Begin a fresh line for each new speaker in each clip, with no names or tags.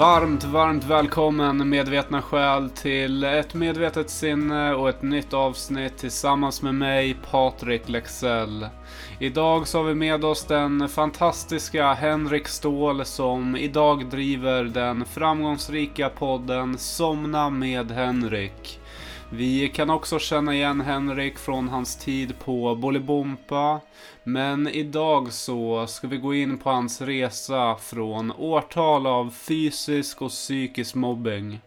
Varmt, varmt välkommen medvetna själ till ett medvetet sinne och ett nytt avsnitt tillsammans med mig, Patrik Lexell. Idag så har vi med oss den fantastiska Henrik Ståhl som idag driver den framgångsrika podden Somna med Henrik. Vi kan också känna igen Henrik från hans tid på Bolibompa. Men idag så ska vi gå in på hans resa från årtal av fysisk och psykisk mobbing.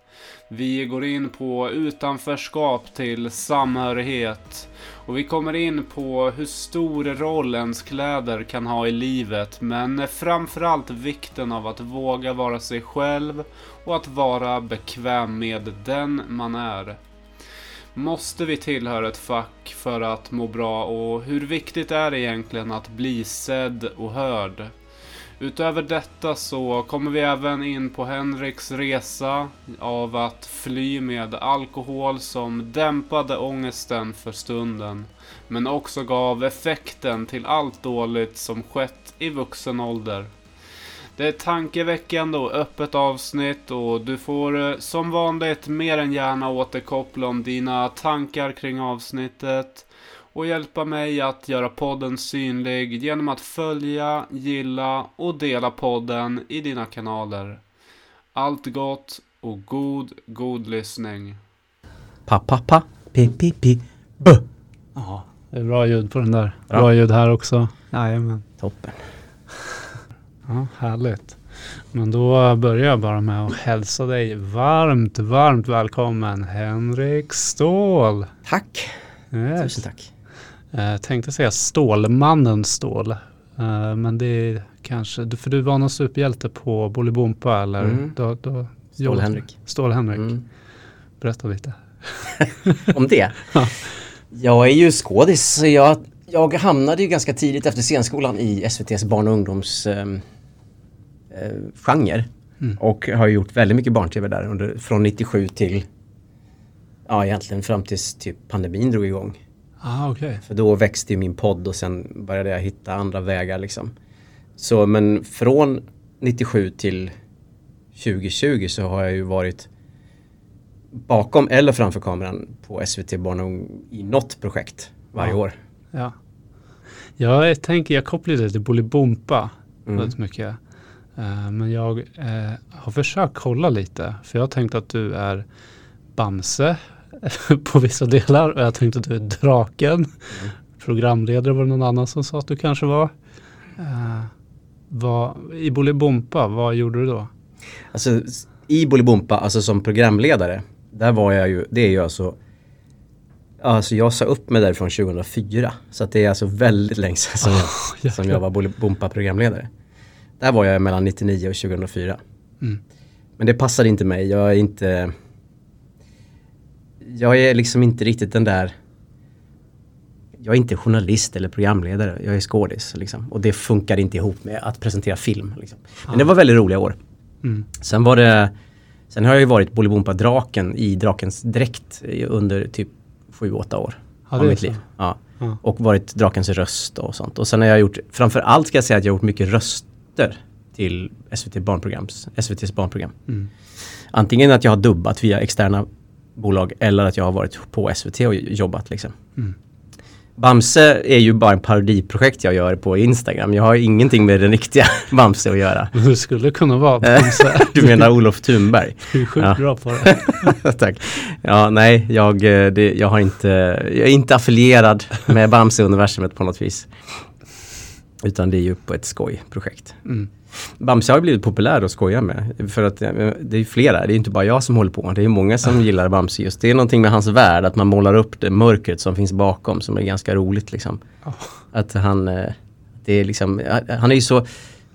Vi går in på utanförskap till samhörighet. Och vi kommer in på hur stor roll ens kläder kan ha i livet. Men framförallt vikten av att våga vara sig själv och att vara bekväm med den man är. Måste vi tillhöra ett fack för att må bra och hur viktigt är det egentligen att bli sedd och hörd? Utöver detta så kommer vi även in på Henriks resa av att fly med alkohol som dämpade ångesten för stunden. Men också gav effekten till allt dåligt som skett i vuxen ålder. Det är tankeväckande och öppet avsnitt och du får eh, som vanligt mer än gärna återkoppla om dina tankar kring avsnittet och hjälpa mig att göra podden synlig genom att följa, gilla och dela podden i dina kanaler. Allt gott och god, god lyssning.
Pa, pa, pa, pi, pi, pi, bu.
Ja, det är bra ljud på den där.
Bra.
Bra ljud här också. Jajamän.
Toppen.
Ja, härligt. Men då börjar jag bara med att hälsa dig varmt, varmt välkommen Henrik Ståhl.
Tack.
Yes.
Tusen tack.
Jag tänkte säga Stålmannen Ståhl. Eh, Men det är kanske, för du var någon superhjälte på Bolibompa eller?
Mm.
Då, då,
Stål-Henrik.
Stål-Henrik.
Mm.
Berätta lite.
Om det?
Ja.
Jag är ju skådis jag, jag hamnade ju ganska tidigt efter scenskolan i SVTs barn och ungdoms eh, genre.
Mm.
Och har gjort väldigt mycket barn-tv där under, från 97 till Ja egentligen fram tills typ pandemin drog igång.
Ah, okej.
För då växte ju min podd och sen började jag hitta andra vägar liksom. Så men från 97 till 2020 så har jag ju varit bakom eller framför kameran på SVT Barn och Ung i något projekt varje
Ja.
år.
Ja. Jag tänker, jag kopplar det till Bolibompa
Mm.
väldigt mycket. Eh, men jag eh, har försökt kolla lite. För jag har tänkt att du är Bamse på vissa delar. Och jag tänkte att du är Draken.
Mm.
Programledare var det någon annan som sa att du kanske var. Eh, vad, I Bolibompa, vad gjorde du då?
Alltså i Bolibompa, alltså som programledare, där var jag ju, det är ju alltså Alltså jag sa upp mig därifrån 2004. Så att det är alltså väldigt länge sedan som jag, som jag var Bolibompa programledare. Där var jag mellan 99 och 2004.
Mm.
Men det passade inte mig. Jag är inte Jag är liksom inte riktigt den där Jag är inte journalist eller programledare. Jag är skådis liksom. Och det funkar inte ihop med att presentera film. Liksom. Men det var väldigt roliga år.
Mm.
Sen var det Sen har jag ju varit Bolibompa-draken i Drakens dräkt under typ 7-8 år
Ja,
av mitt liv. Ja.
Ja.
Och varit Drakens röst och sånt. Och sen har jag gjort, framför allt ska jag säga att jag har gjort mycket röster till SVT barnprograms, SVTs barnprogram.
Mm.
Antingen att jag har dubbat via externa bolag eller att jag har varit på SVT och jobbat liksom.
Mm.
Bamse är ju bara en parodiprojekt jag gör på Instagram. Jag har ingenting med den riktiga Bamse att göra.
Du skulle kunna vara Bamse.
Du menar Olof Thunberg?
Du är sjukt
Ja.
bra på det.
Tack. Ja, nej, jag, eh, det, jag har inte, jag är inte affilierad med Bamse-universumet på något vis. Utan det är ju på ett skojprojekt.
Mm.
Bamse har ju blivit populär att skoja med. För att eh, det är flera, det är inte bara jag som håller på. Det är många som gillar Bamse just. Det är någonting med hans värld, att man målar upp det mörkret som finns bakom som är ganska roligt liksom.
Ja.
Att han, eh, det är liksom, han är ju så,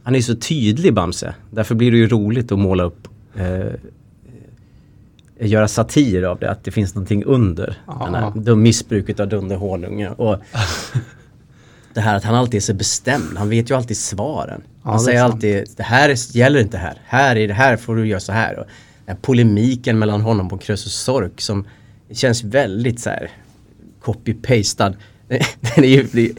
han är så tydlig Bamse. Därför blir det ju roligt att måla upp eh, göra satir av det, att det finns någonting under.
Ja.
Den här, missbruket av Dunder Honunge. Och det här att han alltid är så bestämd, han vet ju alltid svaren.
Ja,
han säger alltid, det här är, gäller inte här, här är det här får du göra så här. Och den här polemiken mellan honom och Krösus Sork som känns väldigt så här copy-pastad. Den är ju, det,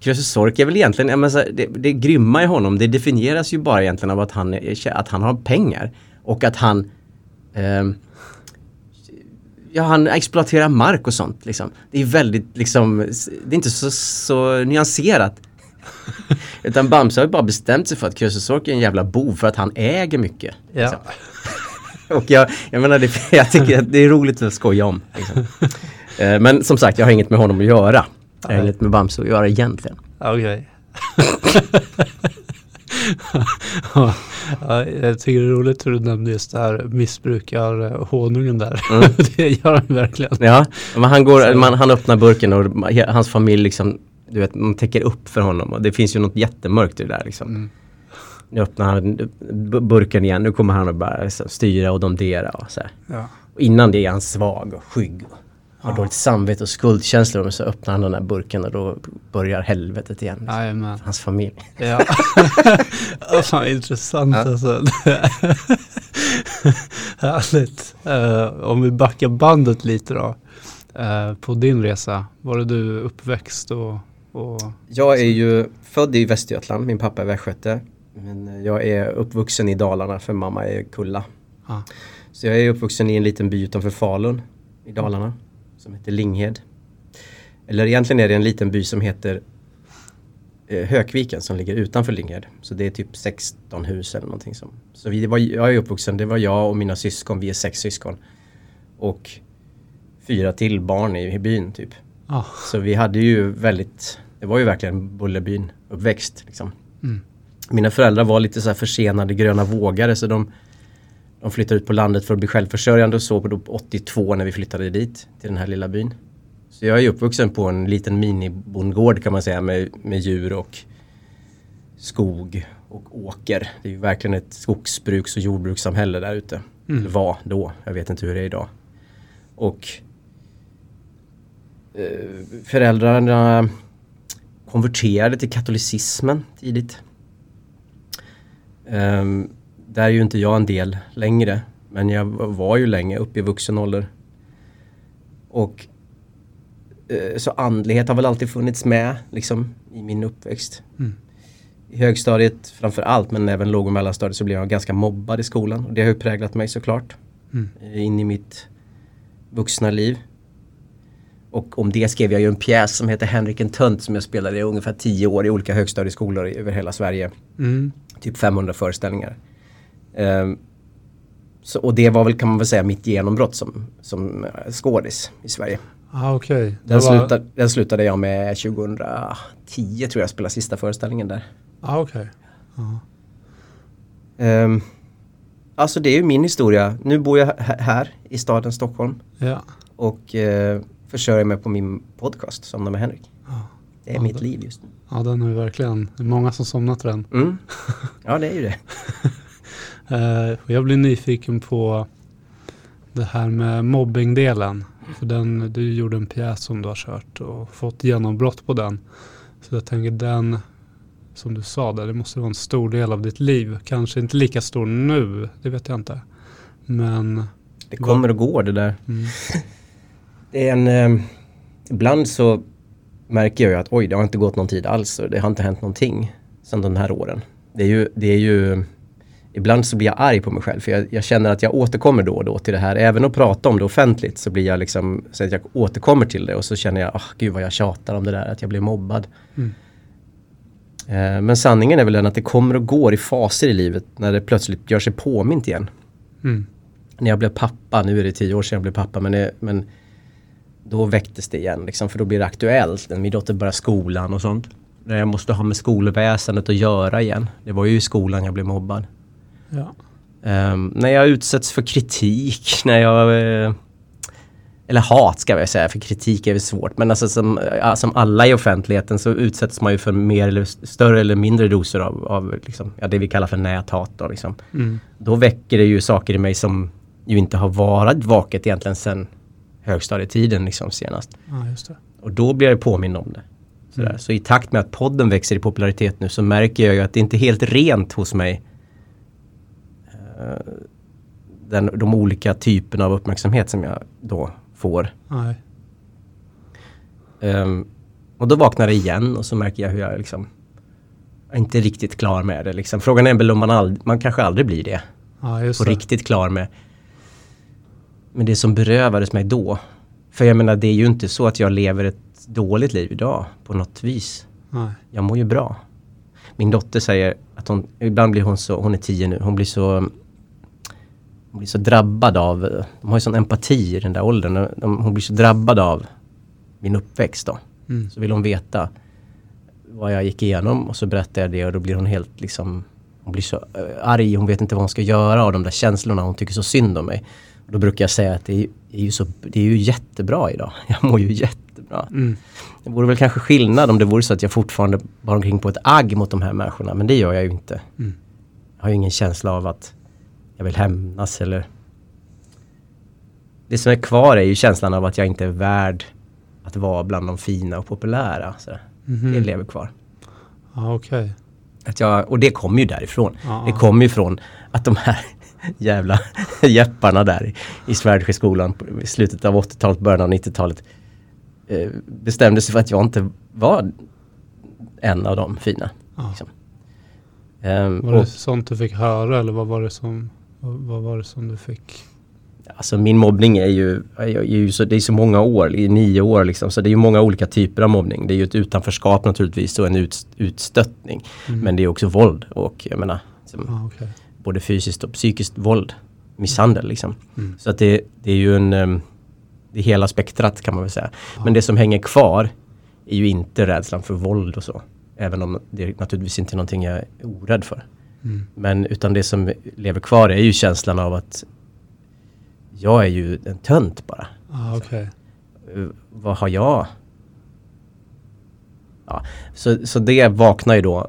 Krösus Sork är väl egentligen, ja, men så här, det, det grymma i honom, det definieras ju bara egentligen av att han, är, att han har pengar. Och att han ehm, Ja, han exploaterar mark och sånt liksom. Det är väldigt liksom, det är inte så, så nyanserat. Utan Bamse har ju bara bestämt sig för att Krösus är en jävla bov för att han äger mycket.
Ja.
Liksom. Och jag, jag menar, det, jag tycker att det är roligt att skoja om. Liksom. Eh, Men som sagt, jag har inget med honom att göra. Jag har inget med Bamse att göra egentligen.
Okej. Ja, jag tycker det är roligt hur du nämnde just det här missbrukar honungen där.
Mm.
det gör han verkligen.
Ja, men han, går, man, han öppnar burken och hans familj liksom, du vet, man täcker upp för honom och det finns ju något jättemörkt i det där liksom.
Mm.
Nu öppnar han bu- burken igen, nu kommer han att bara styra och domdera och så.
Ja.
Och innan det är han svag och skygg och har
Ja.
dåligt samvete och skuldkänslor och så öppnar han den där burken och då börjar helvetet igen. Liksom. Hans familj.
Ja. fan intressant
Ja.
alltså. Härligt. Eh, om vi backar bandet lite då. Eh, på din resa, var är du uppväxt och, och
Jag är ju född i Västergötland, min pappa är västgöte. Men jag är uppvuxen i Dalarna för mamma är Kulla.
Ja.
Så jag är uppvuxen i en liten by utanför Falun i Dalarna som heter Linghed. Eller egentligen är det en liten by som heter eh, Hökviken som ligger utanför Linghed. Så det är typ 16 hus eller någonting som. Så vi var, jag är uppvuxen, det var jag och mina syskon, vi är sex syskon. Och fyra till barn i, i byn typ.
Ja.
Så vi hade ju väldigt, det var ju verkligen Bullerbyn uppväxt liksom.
Mm.
Mina föräldrar var lite så här försenade gröna vågare så de, de flyttade ut på landet för att bli självförsörjande och så på då 82 när vi flyttade dit till den här lilla byn. Så jag är uppvuxen på en liten minibondgård kan man säga med, med djur och skog och åker. Det är ju verkligen ett skogsbruks och jordbrukssamhälle där ute.
Mm.
Eller var då, jag vet inte hur det är idag. Och eh, föräldrarna konverterade till katolicismen tidigt. Um, där är ju inte jag en del längre. Men jag var ju länge upp i vuxen ålder. Och eh, så andlighet har väl alltid funnits med liksom i min uppväxt.
Mm.
I högstadiet framför allt men även låg och mellanstadiet så blev jag ganska mobbad i skolan. Och det har ju präglat mig såklart.
Mm.
eh, In i mitt vuxna liv. Och om det skrev jag ju en pjäs som heter Henrik en tönt som jag spelade i ungefär tio år i olika högstadieskolor över hela Sverige.
Mm.
Typ 500 föreställningar. Ehm, så, och det var väl kan man väl säga mitt genombrott som, som eh, skådis i Sverige.
Ah. Det
Den,
var-
slutade, den slutade jag med 2010 tror jag spelade sista föreställningen där.
Ah, okej. Ja.
Um, alltså det är ju min historia. Nu bor jag här i staden Stockholm
Ja.
och uh, försörjer mig på min podcast Somna med Henrik.
Ja.
Det är
Ja,
mitt
det-
liv just nu.
ja, den är verkligen, det är många som somnat till den.
Mm. Ja det är ju det.
Eh, jag blir nyfiken på det här med mobbingdelen. För den, du gjorde en pjäs som du har kört och fått genombrott på den. Så jag tänker den, som du sa där, det måste vara en stor del av ditt liv. Kanske inte lika stor nu, det vet jag inte. Men,
Det kommer och går det där.
mm,
Det är en... ehm, ibland så märker jag ju att oj, det har inte gått någon tid alls och det har inte hänt någonting sedan de här åren. Det är ju... Det är ju ibland så blir jag arg på mig själv för jag, jag känner att jag återkommer då och då till det här. Även att prata om det offentligt så blir jag liksom... Så att jag återkommer till det och så känner jag, ah gud vad jag tjatar om det där, att jag blir mobbad.
Mm.
Eh, men sanningen är väl den att det kommer och går i faser i livet när det plötsligt gör sig påmint igen
mm,
när jag blev pappa, nu är det tio år sedan jag blev pappa, men, det, men då väcktes det igen liksom, för då blir det aktuellt. Min dotter börjar skolan och sånt. När jag måste ha med skolväsendet att göra igen. Det var ju i skolan jag blev mobbad.
Ja,
Ehm, när jag utsätts för kritik, när jag... eh, eller hat ska jag säga, för kritik är väl svårt. Men alltså som, som alla i offentligheten så utsätts man ju för mer eller st- större eller mindre doser av, av liksom, ja, det vi kallar för näthat. Då, liksom
mm,
då väcker det ju saker i mig som ju inte har varit vaket egentligen sedan högstadietiden liksom senast.
ja.
Och då blir jag påmind om det.
Mm.
Så i takt med att podden växer i popularitet nu så märker jag ju att det inte är helt rent hos mig. Eh, Den, de olika typerna av uppmärksamhet som jag då får. Ehm, och då vaknar det igen och så märker jag hur jag liksom är inte riktigt klar med det. Liksom. Frågan är väl om man, ald- man kanske aldrig blir det.
Ja, det.
riktigt klar med. Men det som berövades mig då. För jag menar det är ju inte så att jag lever ett dåligt liv idag på något vis.
Nej.
Jag mår ju bra. Min dotter säger att hon, ibland blir hon så, hon är tio nu, hon blir så hon blir så drabbad av, de har ju sån empati i den där åldern, de, hon blir så drabbad av min uppväxt då.
Mm.
Så vill hon veta vad jag gick igenom och så berättar jag det och då blir hon helt liksom Hon blir så eh, arg, hon vet inte vad hon ska göra av de där känslorna, hon tycker så synd om mig. Och då brukar jag säga att det är, är, ju, så, det är ju jättebra idag. Jag mår ju jättebra.
Mm.
Det vore väl kanske skillnad om det vore så att jag fortfarande bar omkring på ett agg mot de här människorna, men det gör jag ju inte.
Mm.
Jag har ju ingen känsla av att jag vill hämnas eller... Det som är kvar är ju känslan av att jag inte är värd att vara bland de fina och populära. Så
Mhm.
Det lever kvar.
Ja, okej.
Att jag, och det kommer ju därifrån.
Ja,
Det kommer ju från att de här jävla jepparna där i, i Svärdsjöskolan i slutet av 80-talet, början av 90-talet eh, bestämde sig för att jag inte var en av de fina.
Ja.
Liksom. Ehm,
Var det
och,
sånt du fick höra eller vad var det som, vad, var det som du fick?
alltså min mobbning är ju, är ju så, det är så många år, i nio år liksom, så det är ju många olika typer av mobbning. Det är ju ett utanförskap naturligtvis och en ut, utstöttning.
Mm.
Men det är också våld och jag menar, som,
Ja, okej.
både fysiskt och psykiskt våld. Misshandel liksom.
Mm.
Så att det, det är ju en, em, det är hela spektrat kan man väl säga. Men det som hänger kvar är ju inte rädslan för våld och så. Även om det naturligtvis inte är någonting jag är orädd för.
Mm.
Men utan det som lever kvar är ju känslan av att jag är ju en tönt bara.
Ja, okej.
Eh, vad har jag? Ja, så, så det vaknar ju då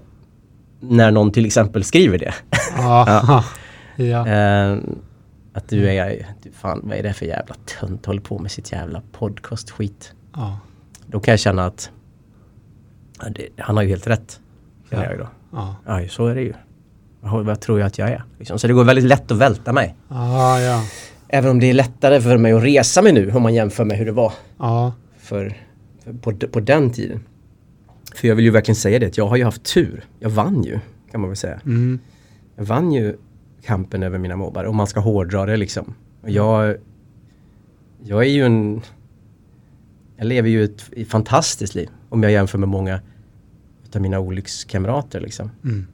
när någon till exempel skriver det.
Ja. ja.
Eh, att du är, du, fan vad är det för jävla tönt håller på med sitt jävla podcast-skit.
Ja.
Då kan jag känna att ja, det, han har ju helt rätt.
Ja.
jag då.
Ja.
Ja, så är det ju. Vad, tror jag att jag är? Liksom. Så det går väldigt lätt att välta mig.
Ah, ja.
Även om det är lättare för mig att resa mig nu om man jämför med hur det var för, för på, på den tiden. För jag vill ju verkligen säga det att jag har ju haft tur. Jag vann ju, kan man väl säga.
Mm.
Jag vann ju kampen över mina mobbare om man ska hårdra det liksom. Och jag, jag är ju en... Jag lever ju ett fantastiskt liv om jag jämför med många utav mina olyckskamrater liksom.
Mm.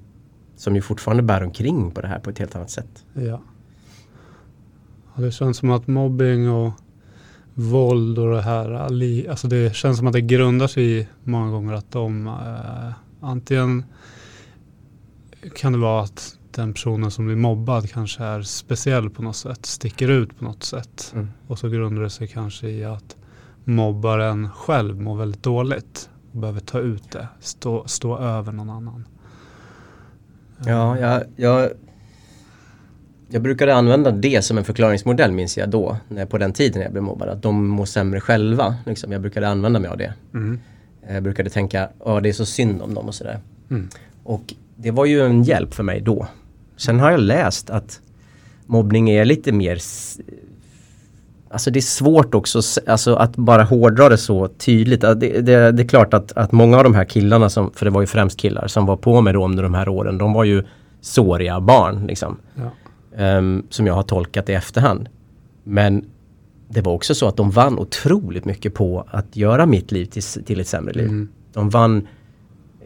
Som ju fortfarande bär omkring på det här på ett helt annat sätt.
Ja. ja. Det känns som att mobbing och våld och det här, alltså det känns som att det grundar sig i många gånger att de eh, antingen kan det vara att den personen som blir mobbad kanske är speciell på något sätt, sticker ut på något sätt.
Mm.
Och så grundar det sig kanske i att mobbaren själv mår väldigt dåligt och behöver ta ut det, stå, stå över någon annan.
Ja, jag, jag, jag brukade använda det som en förklaringsmodell minns jag då, när, på den tiden jag blev mobbad. Att de mår sämre själva. Liksom. Jag brukade använda mig av det.
Mm.
Jag brukade tänka, ja det är så synd om dem och sådär.
Mm.
Och det var ju en hjälp för mig då. Sen har jag läst att mobbning är lite mer... Alltså det är svårt också alltså att bara hårdra det så tydligt. Det, det, det är klart att, att många av de här killarna, som, för det var ju främst killar, som var på mig då under de här åren, de var ju såriga barn liksom.
Ja.
Ehm, som jag har tolkat i efterhand. Men det var också så att de vann otroligt mycket på att göra mitt liv till, till ett sämre liv.
Mm.
De vann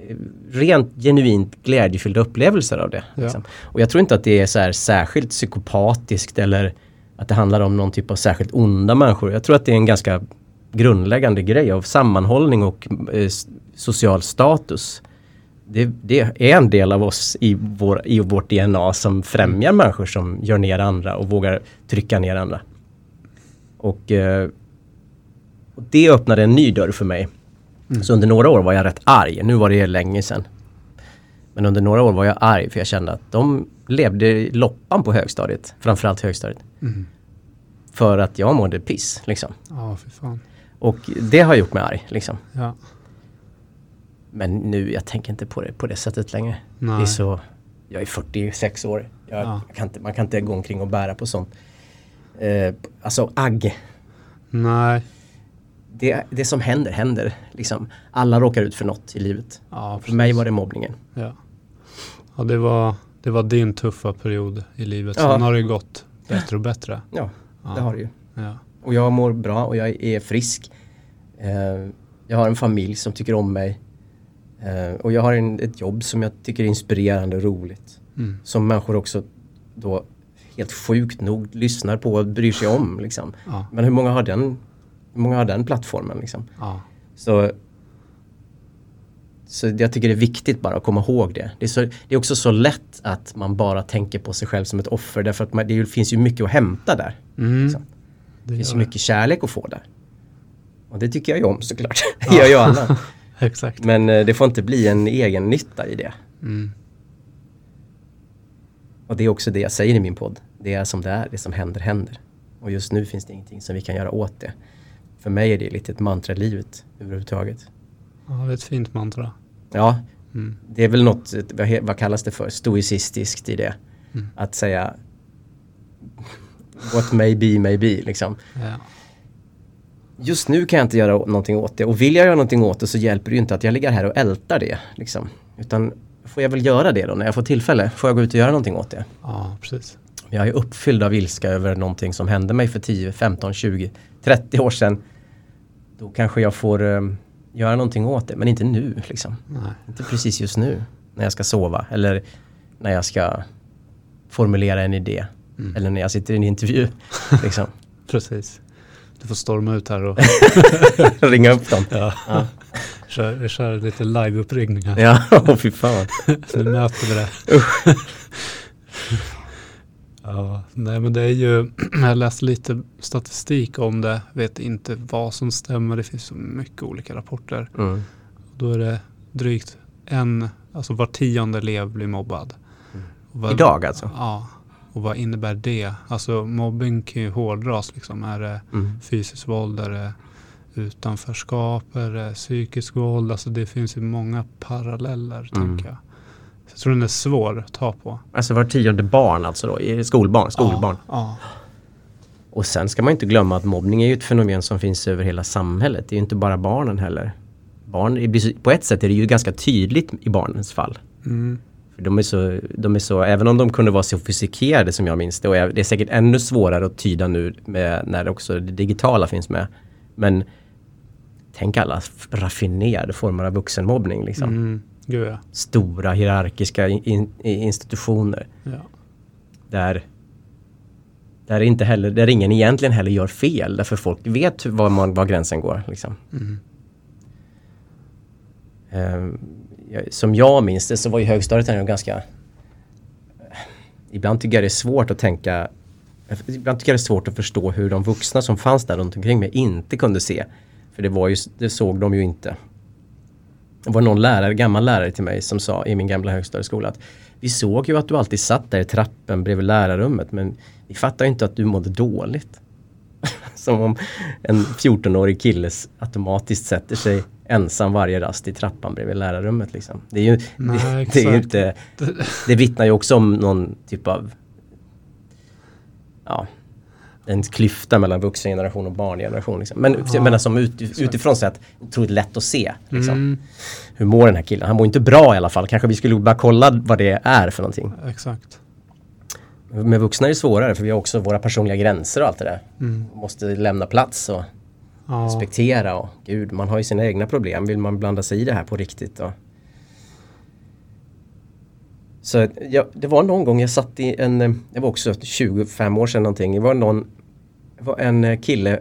eh, rent genuint glädjefyllda upplevelser av det.
Ja.
Liksom. Och jag tror inte att det är så särskilt psykopatiskt eller att det handlar om någon typ av särskilt onda människor. Jag tror att det är en ganska grundläggande grej av sammanhållning och eh, social status. Det, det är en del av oss i, vår, i vårt DNA som främjar människor som gör ner andra och vågar trycka ner andra. Och, eh, och det öppnade en ny dörr för mig. Så under några år var jag rätt arg. Nu var det länge sedan. Men under några år var jag arg för jag kände att de levde loppan på högstadiet. Framförallt högstadiet.
Mm.
För att jag mådde piss liksom.
Ja, för fan.
Och det har gjort mig arg liksom.
Ja.
Men nu, jag tänker inte på det på det sättet längre. Det är
Nej.
så, jag är 46 år. Jag,
Ja.
jag kan inte, man kan inte gå omkring och bära på sånt. Eh, alltså agg.
Nej.
Det, det som händer, händer. Liksom. Alla råkar ut för något i livet.
Ja,
För mig var det mobbningen.
Ja. ja, det var, det var din tuffa period i livet.
Ja.
Sen har det gått bättre och bättre.
Ja,
Ja.
det har det ju.
Ja.
Och jag mår bra och jag är frisk. Eh, jag har en familj som tycker om mig. Eh, och jag har en, ett jobb som jag tycker är inspirerande och roligt.
Mm.
Som människor också då helt sjukt nog lyssnar på och bryr sig om. Liksom.
Ja.
Men hur många har den, hur många har den plattformen? Liksom? Så, så jag tycker det är viktigt bara att komma ihåg det. Det är, så, det är också så lätt att man bara tänker på sig själv som ett offer därför att man, det finns ju mycket att hämta där.
Mm.
Liksom.
Det
finns ju mycket kärlek att få där. Och det tycker jag ju om såklart. Det gör ju alla.
Exakt.
Men eh, det får inte bli en egen nytta i det.
Mm.
Och det är också det jag säger i min podd. Det är som det är, det som händer händer. Och just nu finns det ingenting som vi kan göra åt det. För mig är det lite ett mantra i livet överhuvudtaget.
Ja, det är ett fint mantra.
Ja,
Mm.
det är väl något, vad, kallas det för, stoicistiskt i det.
Mm.
Att säga What may be, may be liksom.
Ja.
Just nu kan jag inte göra någonting åt det och vill jag göra någonting åt det så hjälper det ju inte att jag ligger här och ältar det. Liksom. Utan får jag väl göra det då när jag får tillfälle. Får jag gå ut och göra någonting åt det.
ja, precis.
Jag är uppfylld av ilska över någonting som hände mig för 10, 15, 20, 30 år sedan. Då kanske jag får eh, göra någonting åt det, men inte nu. Liksom.
Nej.
Inte precis just nu när jag ska sova eller när jag ska formulera en idé.
Mm.
Eller när jag sitter i en intervju. Liksom.
Precis. Du får storma ut här och
Ringa upp dem.
ja.
Ja,
kör, kör lite live-uppringningar.
ja. åh fy fan.
Nu möter vi det. Ja, nej men det är ju, jag läste lite statistik om det, vet inte vad som stämmer, det finns så mycket olika rapporter.
Mm.
Då är det drygt en, alltså var tionde elev blir mobbad. Och vad-
Idag alltså?
Ja, och vad innebär det? Alltså mobbing kan ju hårdras liksom. Är det
Mm.
fysiskt våld, är det utanförskap, är det psykisk våld? Alltså det finns ju många paralleller
Mm.
tänker jag. Så jag tror den är svår att ta på.
Alltså var tionde barn alltså då, skolbarn, skolbarn.
Ja,
Och sen ska man inte glömma att mobbning är ju ett fenomen som finns över hela samhället. Det är ju inte bara barnen heller. Barn, på ett sätt är det ju ganska tydligt i barnens fall.
Mm.
De är, så, de är så, även om de kunde vara sofistikerade som jag minns det, och det är säkert ännu svårare att tyda nu med, när också det digitala finns med. Men tänk alla raffinerade former av vuxenmobbning. Liksom.
Mm. Gud ja.
Stora hierarkiska in, in, institutioner.
ja.
Där, där, inte heller, där ingen egentligen heller gör fel. Därför folk vet var, man, var gränsen går. Liksom.
Mm.
Jag- som jag minns det så var ju högstadiet ändå ganska... Ibland tycker jag det är svårt att tänka... Ibland tycker jag det är svårt att förstå hur de vuxna som fanns där runt omkring mig inte kunde se. För det, var ju, det såg de ju inte. Det var någon lärare, gammal lärare till mig som sa i min gamla högstadieskola att vi såg ju att du alltid satt där i trappen bredvid lärarrummet men vi fattar ju inte att du mådde dåligt. Som om en 14-årig kille automatiskt sätter sig ensam varje rast i trappan bredvid lärarrummet. Liksom. Det, är ju,
Nej,
det, det, är ju inte, det vittnar ju också om någon typ av ja, en klyfta mellan vuxengeneration och barngeneration. Liksom. Men
Ja,
menar som ut, utifrån sett otroligt lätt att se. Liksom.
Mm.
Hur mår den här killen? Han mår inte bra i alla fall. Kanske vi skulle bara kolla vad det är för någonting.
Exakt.
Med vuxna är det svårare för vi har också våra personliga gränser och allt det där.
Mm.
Måste lämna plats och
Ja.
respektera och gud, man har ju sina egna problem. Vill man blanda sig i det här på riktigt? Och... Så jag, det var någon gång jag satt i en, eh, det var också 25 år sedan någonting. Det var någon, det var en eh, kille,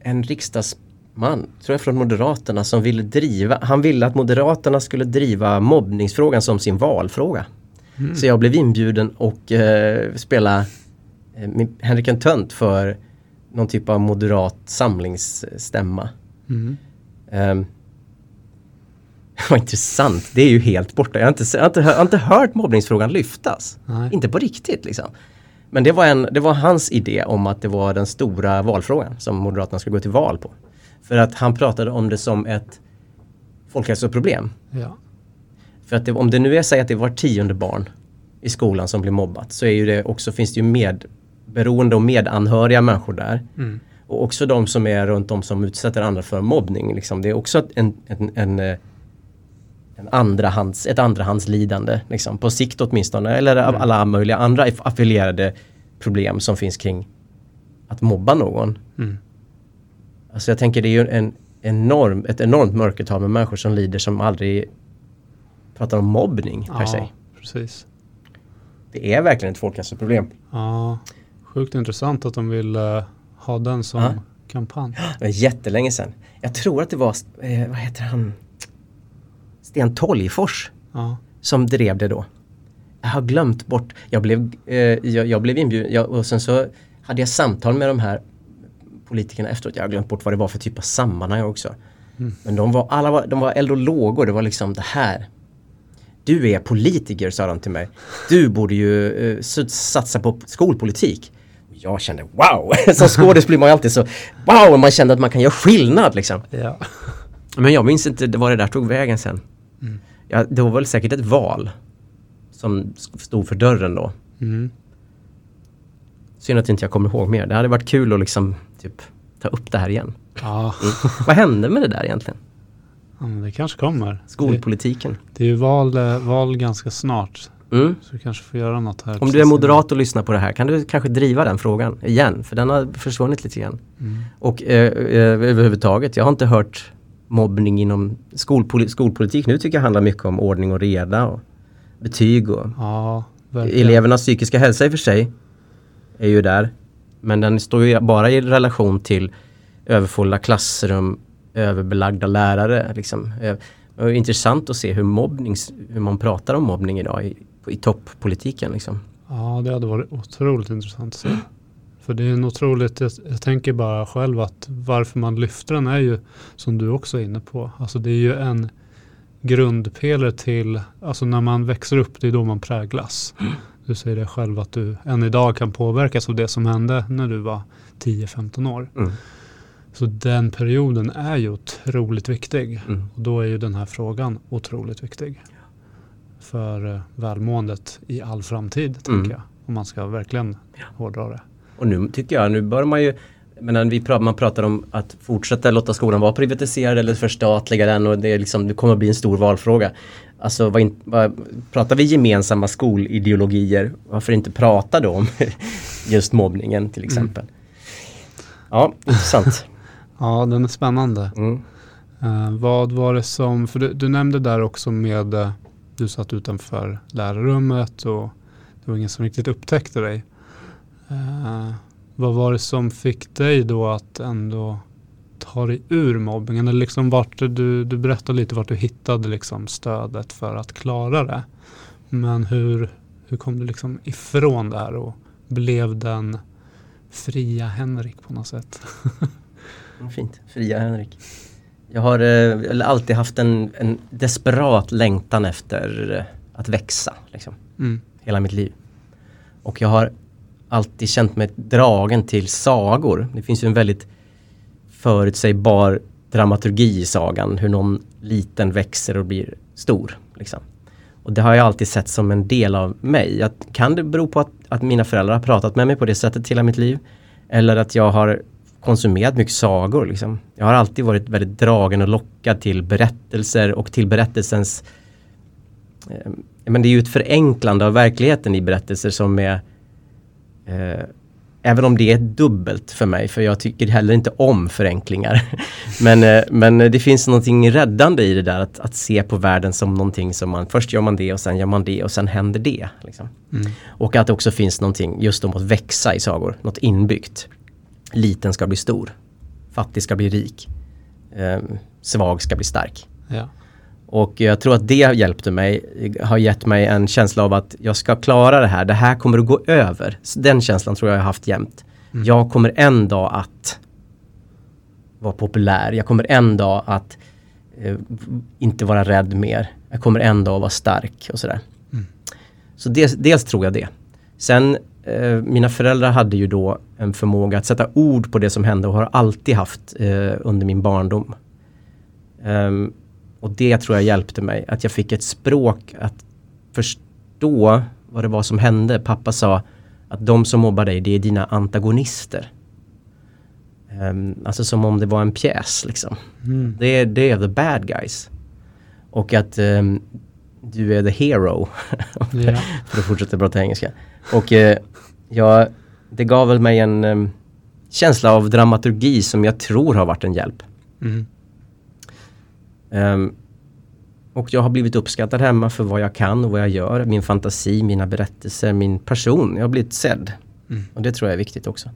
en riksdagsman, tror jag från Moderaterna som ville driva, han ville att Moderaterna skulle driva mobbningsfrågan som sin valfråga.
Mm.
Så jag blev inbjuden och eh, spela eh, Henrik en tönt för någon typ av moderat samlingsstämma.
Mm.
Um, vad intressant, det är ju helt borta. Jag har inte, jag har inte, jag har inte hört mobbningsfrågan lyftas.
Nej.
Inte på riktigt liksom. Men det var, en, det var hans idé om att det var den stora valfrågan som Moderaterna skulle gå till val på. För att han pratade om det som ett folkhälsoproblem.
Ja.
För att det, om det nu är så att det var tionde barn i skolan som blir mobbat så är ju det också, finns det ju medberoende och medanhöriga människor där.
Mm.
Och också de som är runt om som utsätter andra för mobbning. Liksom. Det är också en, en, en, eh, en andrahands, ett andrahandslidande. Liksom, på sikt åtminstone. Eller av alla möjliga andra aff- affilierade problem som finns kring att mobba någon.
Mm.
Alltså jag tänker det är ju en enorm, ett enormt mörkertal med människor som lider som aldrig pratar om mobbning per
Ja,
se.
precis.
Det är verkligen ett folkhälsoproblem.
Ja, sjukt intressant att de vill eh, ha den som
Ja.
kampanj.
Det var jättelänge sedan. Jag tror att det var, eh, vad heter han? Sten Tolgfors
Ja,
som drev det då. Jag har glömt bort, jag blev, eh, jag, jag blev inbjuden jag, och sen så hade jag samtal med de här politikerna efteråt. Jag har glömt bort vad det var för typ av sammanhang också. Men de var, alla var, de var eld och lågor, det var liksom det här. Du är politiker sa de till mig. Du borde ju eh, satsa på skolpolitik. Jag kände wow! Som skådis blir man ju alltid så wow! Man kände att man kan göra skillnad liksom.
ja.
Men jag minns inte var det där tog vägen sen. Ja, det var väl säkert ett val som stod för dörren då.
Mm.
Synd att inte jag kommer ihåg mer. Det hade varit kul att liksom typ ta upp det här igen.
Ja,
Vad hände med det där egentligen?
ja, det kanske kommer. Det,
Skolpolitiken.
det är ju val, eh, val ganska snart.
Mm.
Så du kanske får göra något här.
Om du är moderat och lyssnar på det här kan du kanske driva den frågan igen? För den har försvunnit lite grann.
Mm.
Och eh, eh, överhuvudtaget, jag har inte hört mobbning inom skolpoli- skolpolitik. Nu tycker jag handlar mycket om ordning och reda och betyg och
Ja.
Elevernas psykiska hälsa i och för sig är ju där. Men den står ju bara i relation till överfulla klassrum, överbelagda lärare. Liksom. Det är intressant att se hur, mobbning, hur man pratar om mobbning idag i, i topppolitiken. Liksom.
Ja, det hade varit otroligt intressant att se. För det är en otroligt, jag, jag tänker bara själv att varför man lyfter den är ju som du också är inne på. Alltså det är ju en grundpelare till, alltså när man växer upp det är då man präglas. Du säger det själv att du än idag kan påverkas av det som hände när du var 10-15 år.
Mm.
Så den perioden är ju otroligt viktig.
Mm.
Och då är ju den här frågan otroligt viktig. För eh, välmåendet i all framtid,
Mm.
tänker jag. Om man ska verkligen hårdra det.
Och nu tycker jag, nu bör man ju men vi pratar, man pratar om att fortsätta låta skolan vara privatiserad eller förstatliga den och det, är liksom, det kommer att bli en stor valfråga. Alltså vad, in, vad, pratar vi gemensamma skolideologier, varför inte prata då om just mobbningen till exempel. Ja, intressant.
Ja, den är spännande.
Mm.
Eh, vad var det som, för du, du nämnde där också med, eh, du satt utanför lärarrummet och det var ingen som riktigt upptäckte dig. Eh, vad var det som fick dig då att ändå ta dig ur mobbingen? Eller liksom vart du, du berättade lite vart du hittade liksom stödet för att klara det. Men hur, hur kom du liksom ifrån det här och blev den fria Henrik på något sätt?
Fint, fria Henrik. Jag har eh, alltid haft en, en desperat längtan efter att växa. Liksom.
Mm.
hela mitt liv. Och jag har alltid känt mig dragen till sagor. Det finns ju en väldigt förutsägbar dramaturgi i sagan, hur någon liten växer och blir stor. Liksom. Och det har jag alltid sett som en del av mig. Att, kan det bero på att, att mina föräldrar har pratat med mig på det sättet hela mitt liv? Eller att jag har konsumerat mycket sagor. Liksom. Jag har alltid varit väldigt dragen och lockad till berättelser och till berättelsens eh, men det är ju ett förenklande av verkligheten i berättelser som är eh, Även om det är dubbelt för mig, för jag tycker heller inte om förenklingar. men, eh, men det finns någonting räddande i det där att, att se på världen som någonting som man, först gör man det och sen gör man det och sen händer det. Liksom.
Mm.
Och att det också finns någonting just om att växa i sagor, något inbyggt. Liten ska bli stor, fattig ska bli rik, eh, svag ska bli stark.
Ja.
Och jag tror att det hjälpte mig, har gett mig en känsla av att jag ska klara det här, det här kommer att gå över. Så Den känslan tror jag jag har haft jämt. Jag kommer en dag att vara populär, jag kommer en dag att eh, inte vara rädd mer. Jag kommer en dag att vara stark och sådär. Så dels, dels tror jag det. Sen, eh, mina föräldrar hade ju då en förmåga att sätta ord på det som hände och har alltid haft eh, under min barndom. Ehm, och det tror jag hjälpte mig, att jag fick ett språk att förstå vad det var som hände. Pappa sa att de som mobbar dig, det är dina antagonister. Ehm, alltså som om det var en pjäs liksom.
Mm.
Det är, det är the bad guys. Och att ehm, du är the hero. För att fortsätta prata engelska. Och eh, ja, det gav väl mig en em, känsla av dramaturgi som jag tror har varit en hjälp.
Mm.
Ehm, och jag har blivit uppskattad hemma för vad jag kan och vad jag gör. Min fantasi, mina berättelser, min person. Jag har blivit sedd.
Mm.
Och det tror jag är viktigt också.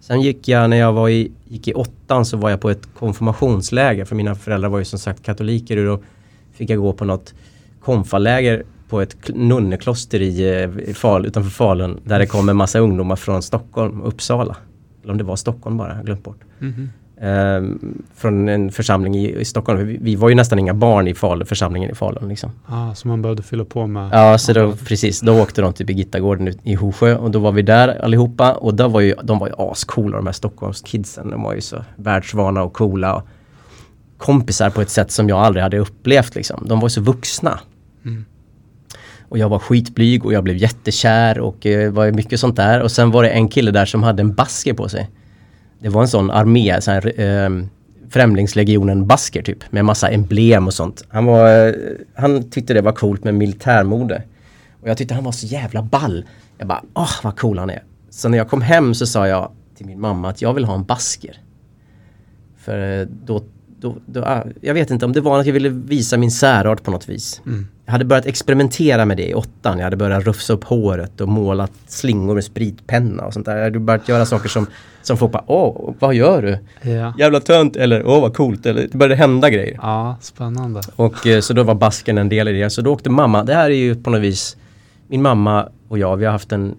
Sen gick jag, när jag var i, gick i åttan så var jag på ett konfirmationsläger. För mina föräldrar var ju som sagt katoliker och då fick jag gå på något konfaläger på ett kl- nunnekloster i, eh, i Fal, utanför Falun. Där det kom en massa ungdomar från Stockholm, Uppsala. Eller om det var Stockholm bara, jag har glömt bort.
Mhm.
Ehm, från en församling i, i Stockholm. Vi, vi var ju nästan inga barn i Falun, församlingen i Falun. Liksom.
Ah, så man behövde fylla på med?
Ja, så då, precis. Då åkte de till Birgittagården i Hosjö och då var vi där allihopa och då var ju, de var ju ascoola de här Stockholmskidsen. De var ju så världsvana och coola. Och kompisar på ett sätt som jag aldrig hade upplevt liksom. De var så vuxna.
Mm.
Och jag var skitblyg och jag blev jättekär och eh, var mycket sånt där. Och sen var det en kille där som hade en basker på sig. Det var en sån armé, sån här, eh, Främlingslegionen basker typ. Med massa emblem och sånt. Han, var, eh, han tyckte det var coolt med militärmode. Och jag tyckte han var så jävla ball. Jag bara, åh vad cool han är. Så när jag kom hem så sa jag till min mamma att jag vill ha en basker. För eh, då, då, då ah, jag vet inte om det var att jag ville visa min särart på något vis.
Mm.
Jag hade börjat experimentera med det i åttan. Jag hade börjat rufsa upp håret och målat slingor med spritpenna och sånt där. Jag hade börjat göra saker som, som folk bara, åh, vad gör du?
Ja.
Jävla tönt eller åh vad coolt. Eller, det började hända grejer.
ja, spännande.
Och eh, så då var basken en del i det. Så då åkte mamma, det här är ju på något vis min mamma och jag, vi har haft en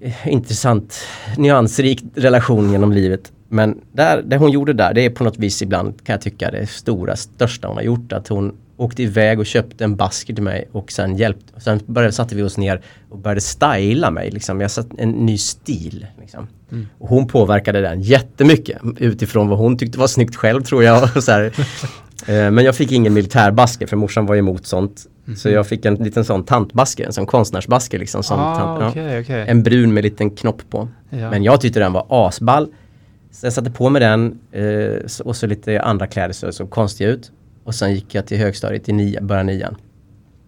eh, intressant, nyansrik relation genom livet. Men där, det hon gjorde där, det är på något vis ibland kan jag tycka det stora, största hon har gjort. Att hon åkte iväg och köpte en basker till mig och sen hjälpte, sen började, satte vi oss ner och började styla mig. Liksom. Jag satt en ny stil. Liksom.
Mm.
Och hon påverkade den jättemycket utifrån vad hon tyckte var snyggt själv tror jag. Så här. Eh, Men jag fick ingen militärbasker för morsan var emot sånt. Så jag fick en liten sån tantbasker, en sån konstnärsbasker liksom. Som
ah,
tant, ja.
okej, okej.
En brun med liten knopp på.
Ja.
Men jag tyckte den var asball. Så jag satte på mig den eh, och så lite andra kläder så såg konstiga ut. Och sen gick jag till högstadiet i nia, början nian.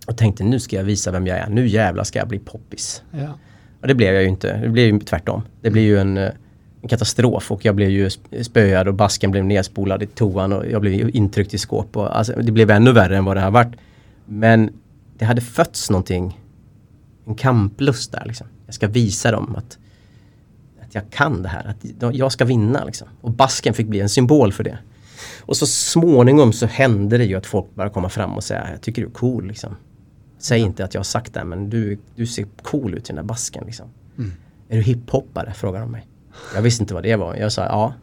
Och tänkte nu ska jag visa vem jag är. Nu jävlar ska jag bli poppis.
Ja.
Och det blev jag ju inte. Det blev ju tvärtom. Det blev ju en, eh, en katastrof och jag blev ju sp- spöad och basken blev nedspolad i toan och jag blev intryckt i skåp. Och, alltså, det blev ännu värre än vad det har varit. Men det hade fötts någonting, en kamplust där liksom. Jag ska visa dem att, att jag kan det här, att jag ska vinna liksom. Och basken fick bli en symbol för det. Och så småningom så hände det ju att folk började komma fram och säga, jag tycker du är cool liksom. Säg inte att jag har sagt det, men du, du ser cool ut i den där basken liksom.
Mm.
Är du hiphoppare? frågar de mig. Jag visste inte vad det var. Jag sa ja.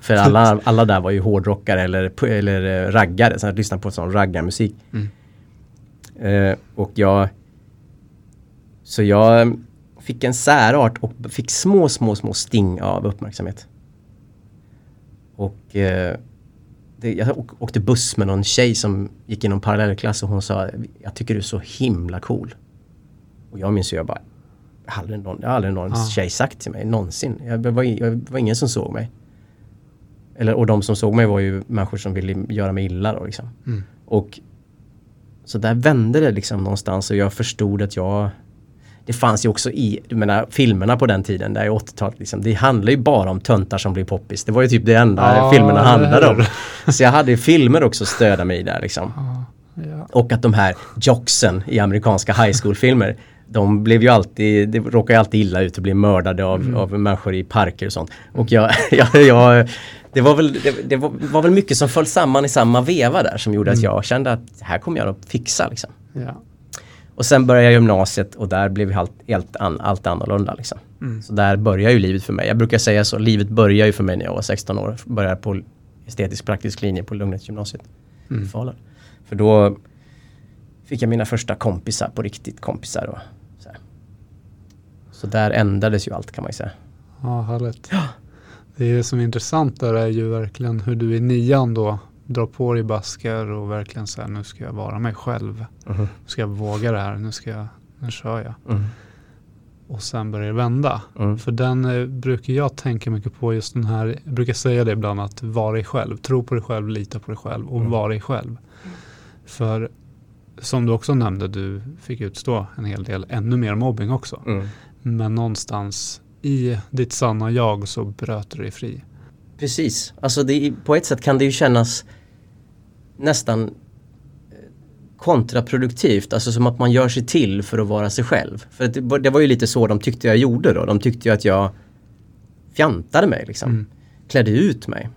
För alla, alla där var ju hårdrockare eller, eller eh, raggare. Så jag lyssnade på sån raggarmusik.
Mm.
Eh, och jag... Så jag fick en särart och fick små, små, små sting av uppmärksamhet. Och eh, det, jag åk- åkte buss med någon tjej som gick i någon parallellklass och hon sa Jag tycker du är så himla cool. Och jag minns ju jag bara jag har aldrig någon, jag har aldrig någon
Ja.
tjej sagt till mig någonsin. Jag, var, jag var ingen som såg mig. Eller, och de som såg mig var ju människor som ville göra mig illa då liksom.
Mm.
Och så där vände det liksom någonstans och jag förstod att jag det fanns ju också i, du menar filmerna på den tiden, där i 80-talet liksom, det handlar ju bara om töntar som blir poppis. Det var ju typ det enda
Ja,
filmerna handlade om. Så jag hade ju filmer också att stödja mig i där liksom.
Ja, ja.
Och att de här jocksen i amerikanska high school-filmer de blev ju alltid, det råkade ju alltid illa ut och blev mördade av,
Mm.
av människor i parker och sånt. Och jag, jag, jag det, var väl, det, det var, var väl mycket som föll samman i samma veva där som gjorde att
Mm.
jag kände att här kommer jag att fixa liksom.
ja.
Och sen började jag gymnasiet och där blev allt, helt an, allt annorlunda liksom.
Mm.
Så där började ju livet för mig. Jag brukar säga så, livet började ju för mig när jag var 16 år. Började på estetisk praktisk linje på Lugnäsgymnasiet i
Mm.
Falun. För då fick jag mina första kompisar på riktigt kompisar. Och så, här. så där ändrades ju allt kan man ju säga.
Ja, härligt. Det som är intressant där är ju verkligen hur du i nian då drar på dig basker och verkligen säger nu ska jag vara mig själv. Nu ska jag våga det här, nu ska jag, nu kör jag.
Mm.
och sen börjar det vända.
Mm.
För den eh, brukar jag tänka mycket på just den här, jag brukar säga det ibland att vara dig själv, tro på dig själv, lita på dig själv och
Mm.
vara dig själv. För som du också nämnde, du fick utstå en hel del ännu mer mobbing också.
Mm.
Men någonstans i ditt sanna jag så bröt du dig fri.
Precis, alltså det, på ett sätt kan det ju kännas nästan eh, kontraproduktivt, alltså som att man gör sig till för att vara sig själv. För det, var- det var ju lite så de tyckte jag gjorde då, de tyckte ju att jag fjantade mig liksom.
Mm.
Klädde ut mig.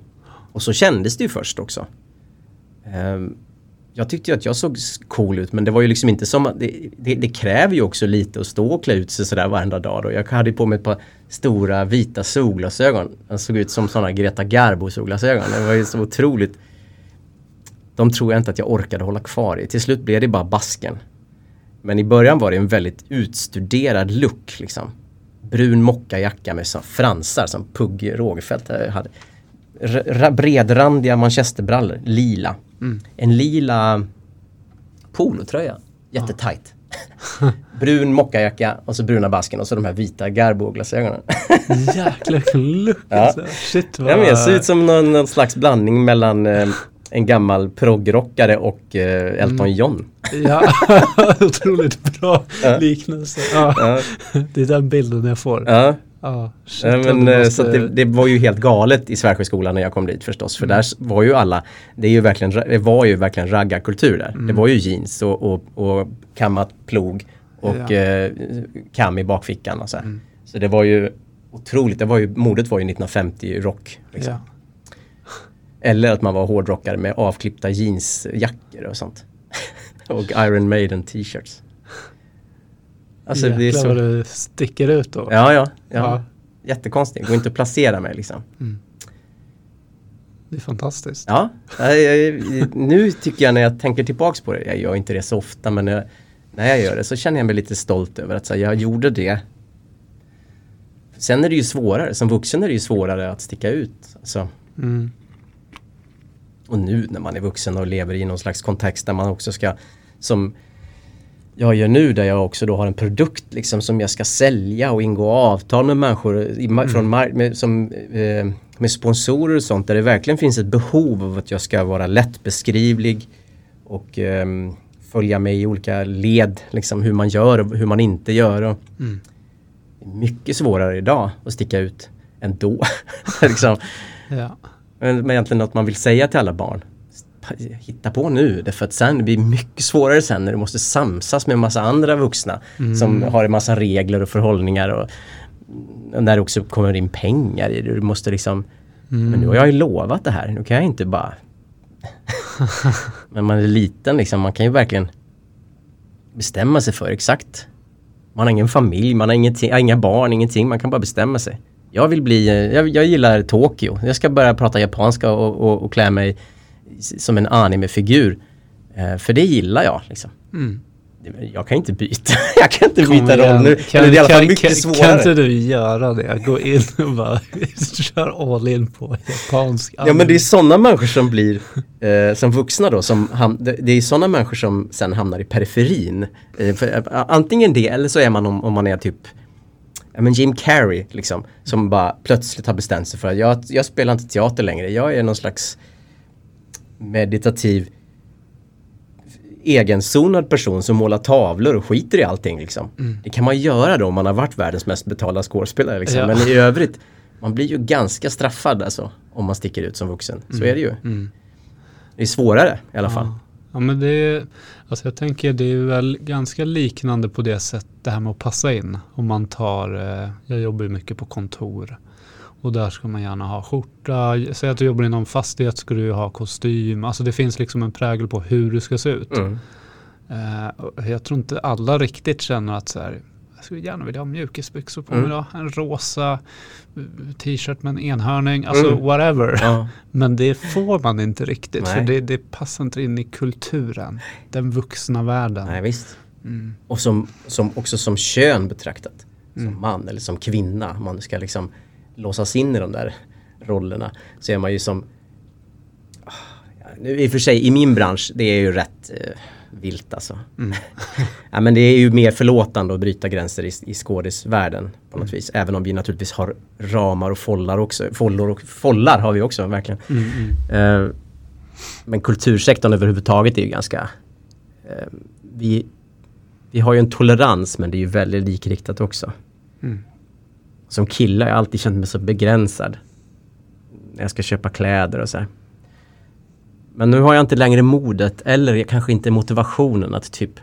Och så kändes det ju först också. Ehm, jag tyckte ju att jag såg cool ut men det var ju liksom inte som att det, det, det kräver ju också lite att stå och klä ut sig sådär varenda dag då. Jag hade ju på mig ett par stora vita solglasögon. Jag såg ut som sådana Greta Garbo solglasögon. Det var ju så otroligt. De tror jag inte att jag orkade hålla kvar i. Till slut blev det bara basken. Men i början var det en väldigt utstuderad look liksom. Brun mockajacka med så fransar som Pugh Rogefeldt eh, hade. R- bredrandiga manchesterbrallor, lila.
Mm.
En lila polotröja, jättetajt. Brun mockajacka och så bruna basken och så de här vita Garbo-glasögonen.
Jäklar look!
Ja.
alltså. Shit vad...
Ja, men jag ser ut som någon, någon slags blandning mellan eh, en gammal proggrockare och eh, Elton
Mm.
John.
Ja, otroligt bra
Ja.
liknelse. Ja,
Ja,
det är den bilden jag får.
ja.
Ja, shit,
men, eh,
måste-
Så det, det var ju helt galet i Svärdsjöskolan när jag kom dit förstås. För
Mm.
där var ju alla, det, är ju verkligen, det var ju verkligen raggarkultur där.
Mm.
Det var ju jeans och, och, och kammat plog och
Ja.
eh, kam i bakfickan och så.
Mm.
Så det var ju otroligt, det var ju, modet var ju 1950 rock. Liksom.
Ja.
Eller att man var hårdrockare med avklippta jeansjackor och sånt. och Iron Maiden t-shirts. Alltså det är
Jäklar
så...
vad du sticker ut då.
Ja, ja, ja.
Ja.
Jättekonstigt, går inte att placera mig liksom.
Det är fantastiskt.
Ja, jag, jag, nu tycker jag när jag tänker tillbaks på det, jag gör inte det så ofta men jag, när jag gör det så känner jag mig lite stolt över att här, jag gjorde det. Sen är det ju svårare, som vuxen är det ju svårare att sticka ut. Alltså,
Mm.
och nu när man är vuxen och lever i någon slags kontext där man också ska, som jag gör nu där jag också då har en produkt liksom som jag ska sälja och ingå avtal med människor i, ma- från med, som, eh, med sponsorer och sånt där det verkligen finns ett behov av att jag ska vara lättbeskrivlig och ehm, följa med i olika led, liksom hur man gör och hur man inte gör. Och
Mm.
mycket svårare idag att sticka ut än då. liksom.
Ja.
Men men egentligen något man vill säga till alla barn. Hitta på nu, därför att sen det blir mycket svårare sen när du måste samsas med en massa andra vuxna som har en massa regler och förhållningar och, och när det också kommer in pengar i det. Du måste liksom,
Mm.
men nu har jag ju lovat det här, nu kan jag inte bara Men man är liten liksom, man kan ju verkligen bestämma sig för exakt. Man har ingen familj, man har ingenting, inga barn, ingenting, man kan bara bestämma sig. Jag vill bli, eh, jag, jag gillar Tokyo, jag ska börja prata japanska och, och, och klä mig som en anime-figur eh, För det gillar jag liksom
Mm.
Jag kan inte byta, jag kan inte
Kom
byta
igen.
roll nu.
Kan,
Eller det är i alla fall mycket
kan,
svårare.
Kan inte du göra det? Gå in och bara kör all in på japansk
Ja men det är sådana människor som blir, eh, som vuxna då, som ham- det, det är sådana människor som sen hamnar i periferin. Eh, för, eh, antingen det eller så är man om, om man är typ men Jim Carrey liksom, som bara plötsligt har bestämt sig för att jag, jag spelar inte teater längre, jag är någon slags meditativ egenzonad person som målar tavlor och skiter i allting liksom. Det kan man göra då om man har varit världens mest betalda skådespelare liksom.
Ja.
Men i övrigt, man blir ju ganska straffad alltså om man sticker ut som vuxen. Så är det ju.
Mm.
Det är svårare i alla fall.
Ja. ja men det är, alltså jag tänker det är väl ganska liknande på det sättet det här med att passa in. Om man tar, eh, jag jobbar ju mycket på kontor och där ska man gärna ha skjorta. Säg att du jobbar inom fastighet ska du ha kostym. Alltså det finns liksom en prägel på hur du ska se ut.
Mm.
Och jag tror inte alla riktigt känner att så här, jag skulle gärna vilja ha mjukisbyxor på
Mm.
mig då. En rosa eh, t-shirt med en enhörning. Alltså
Mm.
whatever.
Ja.
Men det får man inte riktigt för
Nej.
det, det passar inte in i kulturen. Den vuxna världen.
Nej visst.
Mm.
Och som, som också som kön betraktat. Som
Mm.
man eller som kvinna. Man ska liksom låsas in i de där rollerna. Så är man ju som... Nu I och för sig i min bransch, det är ju rätt... eh, vilt alltså.
Mm.
ja, men det är ju mer förlåtande att bryta gränser i, i skådisvärlden på något vis. Även om vi naturligtvis har ramar och follar också. Follor och follar har vi också verkligen.
Mm, mm.
Eh, men kultursektorn överhuvudtaget är ju ganska... eh, vi, vi har ju en tolerans men det är ju väldigt likriktat också.
Mm.
Som kille har jag alltid känt mig så begränsad. När jag ska köpa kläder och så här. Men nu har jag inte längre modet eller kanske inte motivationen att typ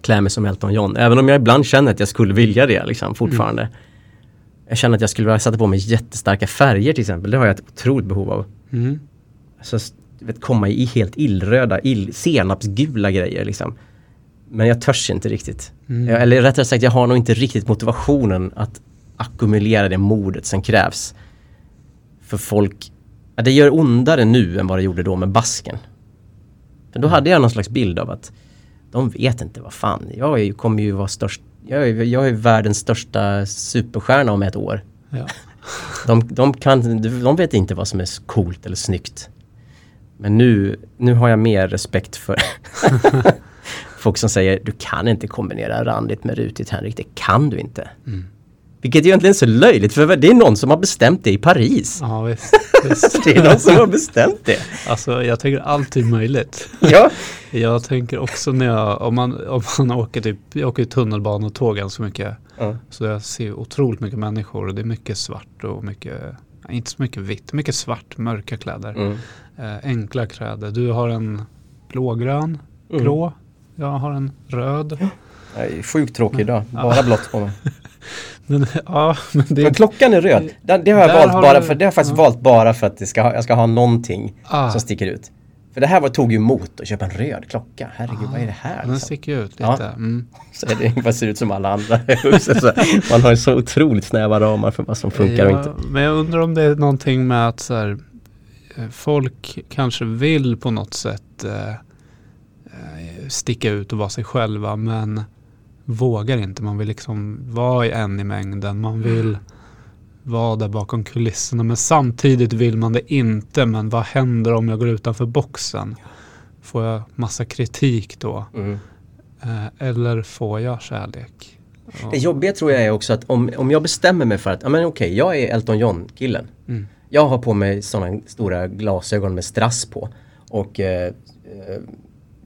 klä mig som Elton John. Även om jag ibland känner att jag skulle vilja det liksom fortfarande. Jag känner att jag skulle vilja sätta på mig jättestarka färger till exempel. Det har jag ett otroligt behov av.
Mm.
S- du vet, komma i helt illröda, ill, senapsgula grejer liksom. Men jag törs inte riktigt.
Mm.
Jag, eller rättare sagt, jag har nog inte riktigt motivationen att ackumulera det modet som krävs. För folk, ja, det gör ondare nu än vad det gjorde då med basken. För då hade jag någon slags bild av att de vet inte vad fan, jag kommer ju vara störst, jag är, jag är världens största superstjärna om ett år.
Ja.
De, de, kan, de vet inte vad som är coolt eller snyggt. Men nu, nu har jag mer respekt för folk som säger du kan inte kombinera randigt med rutigt Henrik, det kan du inte.
Mm.
Vilket är egentligen så löjligt för det är någon som har bestämt det i Paris.
ja, visst. visst.
Det är någon som har bestämt det.
Alltså jag tänker alltid möjligt.
Ja,
Jag tänker också när jag, om man, om man åker typ, jag åker tunnelbana och tåg ganska mycket.
Ja.
Så jag ser otroligt mycket människor och det är mycket svart och mycket, inte så mycket vitt, mycket svart, mörka kläder.
Mm.
Eh, enkla kläder. Du har en blågrön,
Mm.
grå. Jag har en röd.
Jag är sjukt tråkig idag, bara blått på mig.
Men, ja, men det
Men klockan är röd. Det, det har jag valt
har
bara för, det har faktiskt
ja.
valt bara för att det ska, jag ska ha någonting
ah,
som sticker ut. För det här var, tog ju emot att köpa en röd klocka. Herregud, vad är det här?
den
Liksom?
sticker ut lite.
Ja.
Mm.
Så det ungefär ser ut som alla andra hus. Man har ju så otroligt snäva ramar för vad som funkar och
Ja,
inte.
Men jag undrar om det är någonting med att så här, eh, folk kanske vill på något sätt eh, eh, sticka ut och vara sig själva men vågar inte. Man vill liksom vara i en i mängden. Man vill vara där bakom kulisserna men samtidigt vill man det inte. Men vad händer om jag går utanför boxen? Får jag massa kritik då?
Mm.
Eh, eller får jag kärlek? Ja.
Det jobbiga tror jag är också att om, om jag bestämmer mig för att, ja men okej, jag är Elton John-killen.
Mm.
Jag har på mig sådana stora glasögon med strass på. Och eh, eh,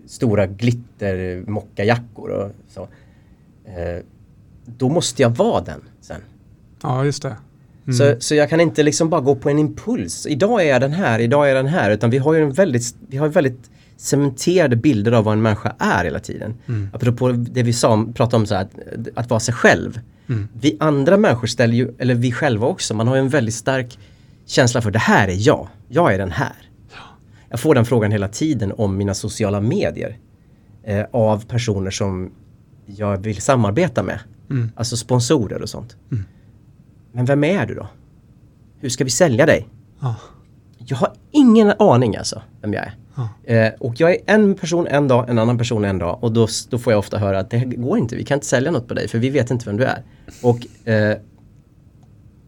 stora glitter mockajackor och så. Eh, då måste jag vara den sen.
ja, just det. Mm.
Så, så jag kan inte liksom bara gå på en impuls. Idag är jag den här, idag är jag den här. Utan vi har ju en väldigt, vi har väldigt cementerade bilder av vad en människa är hela tiden.
Mm.
Apropå det vi sa, pratade om så här, att, att vara sig själv.
Mm.
Vi andra människor ställer ju, eller vi själva också, man har ju en väldigt stark känsla för det här är jag, jag är den här. Jag får den frågan hela tiden om mina sociala medier. Eh, av personer som jag vill samarbeta med.
Mm.
Alltså sponsorer och sånt.
Mm.
Men vem är du då? Hur ska vi sälja dig?
Ja.
Jag har ingen aning alltså vem jag är.
Ja.
Eh, och jag är en person en dag, en annan person en dag och då, då får jag ofta höra att det går inte, vi kan inte sälja något på dig för vi vet inte vem du är. Och eh,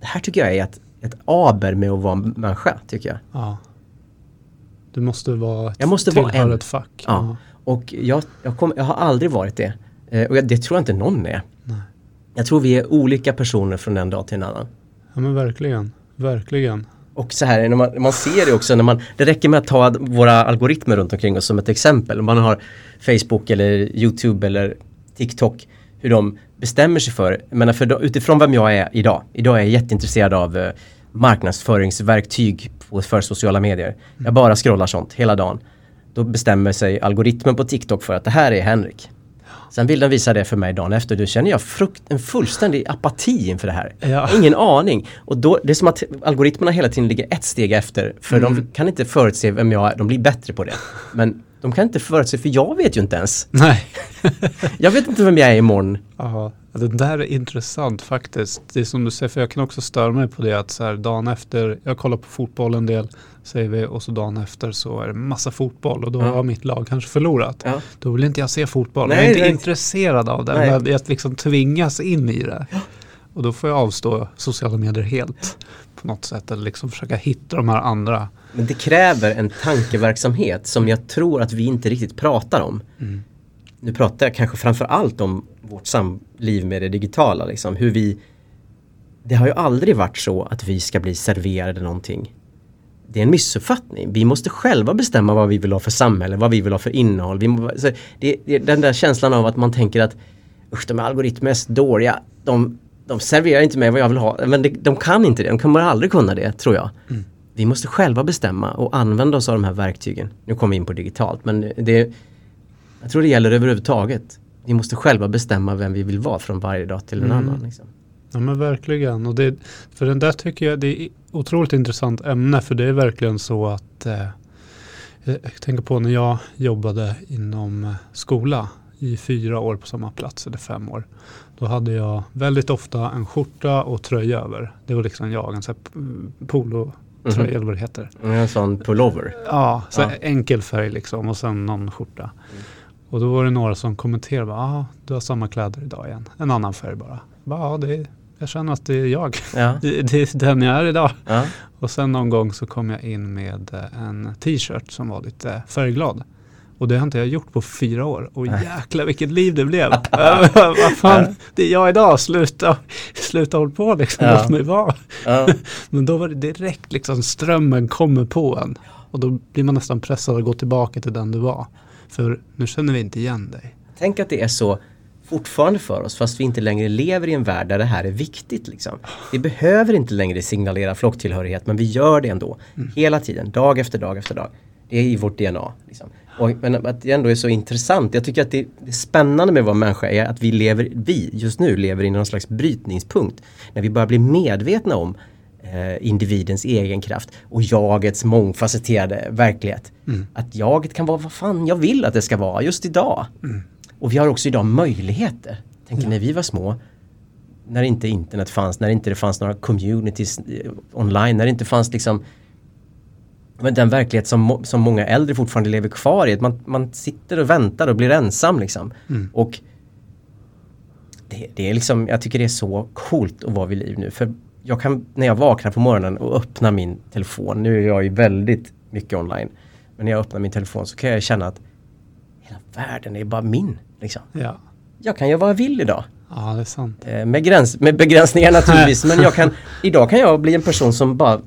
det här tycker jag är ett, ett aber med att vara människa, tycker jag.
Ja. Du måste vara ett,
Jag måste vara en.
ett fack.
Ja. Och jag, jag, kom, jag har aldrig varit det. Eh, och det tror jag inte någon är.
Nej.
Jag tror vi är olika personer från en dag till en annan.
ja men verkligen. Verkligen.
Och så här, när man, man ser det också när man, det räcker med att ta våra algoritmer runt omkring oss som ett exempel. Om man har Facebook eller YouTube eller TikTok, hur de bestämmer sig för, menar för utifrån vem jag är idag. Idag är jag jätteintresserad av eh, marknadsföringsverktyg på, för sociala medier. Jag bara scrollar sånt hela dagen. Då bestämmer sig algoritmen på TikTok för att det här är Henrik. Sen vill den visa det för mig dagen efter. Då känner jag frukt, en fullständig apati inför det här.
Ja.
Ingen aning. Och då, det är som att algoritmerna hela tiden ligger ett steg efter. För de kan inte förutse vem jag är. De blir bättre på det. Men de kan inte förutse, för jag vet ju inte ens.
Nej.
Jag vet inte vem jag är imorgon.
Ja, det där är intressant faktiskt. Det är som du säger, för jag kan också störa mig på det att så här, dagen efter, jag kollar på fotboll en del, säger vi, och så dagen efter så är det massa fotboll och då
Ja.
har mitt lag kanske förlorat.
Ja.
Då vill inte jag se fotboll.
Nej,
jag är inte
nej.
intresserad av det.
Nej.
Men jag liksom tvingas in i det. Och då får jag avstå sociala medier helt på något sätt. Eller liksom försöka hitta de här andra.
Men det kräver en tankeverksamhet som jag tror att vi inte riktigt pratar om.
Mm.
Nu pratar jag kanske framför allt om vårt samliv med det digitala. Liksom. Hur vi, det har ju aldrig varit så att vi ska bli serverade någonting. Det är en missuppfattning. Vi måste själva bestämma vad vi vill ha för samhälle, vad vi vill ha för innehåll. Vi det, det, den där känslan av att man tänker att usch, de är algoritmer är så dåliga. De, de serverar inte mig vad jag vill ha. Men det, de kan inte det. De kommer aldrig kunna det, tror jag.
Mm.
Vi måste själva bestämma och använda oss av de här verktygen. Nu kommer vi in på digitalt, men det, jag tror det gäller överhuvudtaget. Vi måste själva bestämma vem vi vill vara från varje dag till en
Mm.
annan. Liksom.
Ja men verkligen. Och det, för den där tycker jag det är otroligt intressant ämne. För det är verkligen så att eh, jag tänker på när jag jobbade inom eh, skola i fyra år på samma plats, eller fem år. Då hade jag väldigt ofta en skjorta och tröja över. Det var liksom jag, en sån här p- polotröja
Mhm.
eller vad det heter.
En sån pullover.
Ja, så
Ja.
enkel färg liksom och sen någon skjorta. Och då var det några som kommenterade, ja du har samma kläder idag igen. En annan färg bara. ja, det är, jag känner att det är jag.
Ja.
Det, det är den jag är idag.
Ja.
Och sen någon gång så kom jag in med eh, en t-shirt som var lite färgglad. Och det har inte jag gjort på fyra år. Och jäklar vilket liv det blev. Vad fan, det är jag idag. Sluta, sluta håll på liksom.
Ja.
Låt mig vara.
Ja.
Men då var det direkt liksom strömmen kommer på en. Och då blir man nästan pressad att gå tillbaka till den du var. För nu känner vi inte igen dig.
Tänk att det är så fortfarande för oss fast vi inte längre lever i en värld där det här är viktigt. Liksom. Vi behöver inte längre signalera flocktillhörighet men vi gör det ändå. Hela tiden, dag efter dag efter dag. Det är i vårt DNA. Liksom. Och, men att det ändå är så intressant. Jag tycker att det, det spännande med vad människa är att vi lever, vi just nu lever i någon slags brytningspunkt. När vi börjar bli medvetna om individens egen kraft och jagets mångfacetterade verklighet. Att jaget kan vara vad fan jag vill att det ska vara just idag. Och vi har också idag möjligheter. Tänk när vi var små, när inte internet fanns, när inte det fanns några communities eh, online, när det inte fanns liksom men den verklighet som, som många äldre fortfarande lever kvar i. Att man, man sitter och väntar och blir ensam liksom.
Mm.
Och det, det är liksom, jag tycker det är så coolt att vara vid liv nu. För jag kan, när jag vaknar på morgonen och öppnar min telefon, nu är jag ju väldigt mycket online. Men när jag öppnar min telefon så kan jag känna att hela världen är bara min. Liksom.
Ja,
Jag kan göra vad jag vill idag.
ja det är sant.
Eh, med, gräns, med begränsningar naturligtvis. men jag kan, idag kan jag bli en person som bara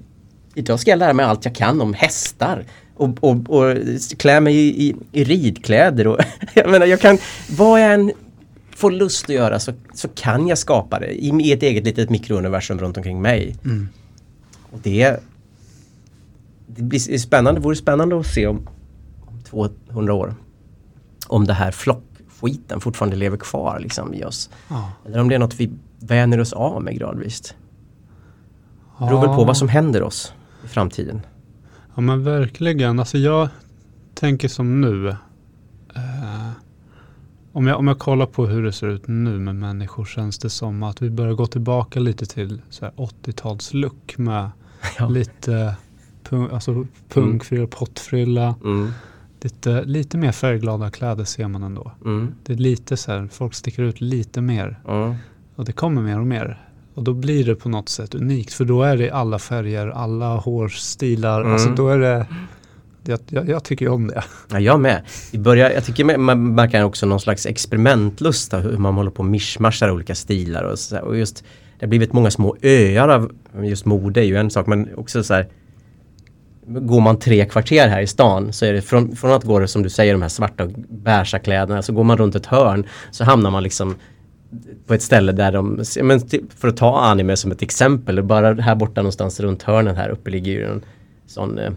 Idag ska jag lära mig allt jag kan om hästar. Och, och, och klä mig i, i, i ridkläder. Och, jag menar, jag kan, vad jag än får lust att göra så, så kan jag skapa det i, i ett eget litet mikrouniversum runt omkring mig.
Mm.
Och det, det blir spännande, vore spännande att se om, om 200 år. Om det här flockskiten fortfarande lever kvar liksom, i oss.
Ja.
Eller om det är något vi vänjer oss av med gradvis. Det beror väl på vad som händer oss i framtiden.
Ja men verkligen. Alltså jag tänker som nu. Om, jag, om jag kollar på hur det ser ut nu med människor känns det som att vi börjar gå tillbaka lite till så här 80-talslook med
Ja.
lite punk, alltså punkfrilla, pottfrilla.
Mm,
Lite, lite mer färgglada kläder ser man ändå.
mm,
Det är lite så här, folk sticker ut lite mer.
mm.
Och det kommer mer och mer. Och då blir det på något sätt unikt. För då är det alla färger, alla hårstilar.
Mm.
Alltså då är det... Jag, jag, jag tycker ju om det.
Ja, jag med. I början, jag tycker man- man märker också någon slags experimentlust av hur man håller på och mischmaschar olika stilar och, så och just det har blivit många små öar av just mode är ju en sak men också så här Går man tre kvarter här i stan så är det från, från att gå det som du säger de här svarta och beiga kläderna så går man runt ett hörn så hamnar man liksom på ett ställe där de, men typ för att ta anime som ett exempel, bara här borta någonstans runt hörnen här uppe ligger ju en sån eh,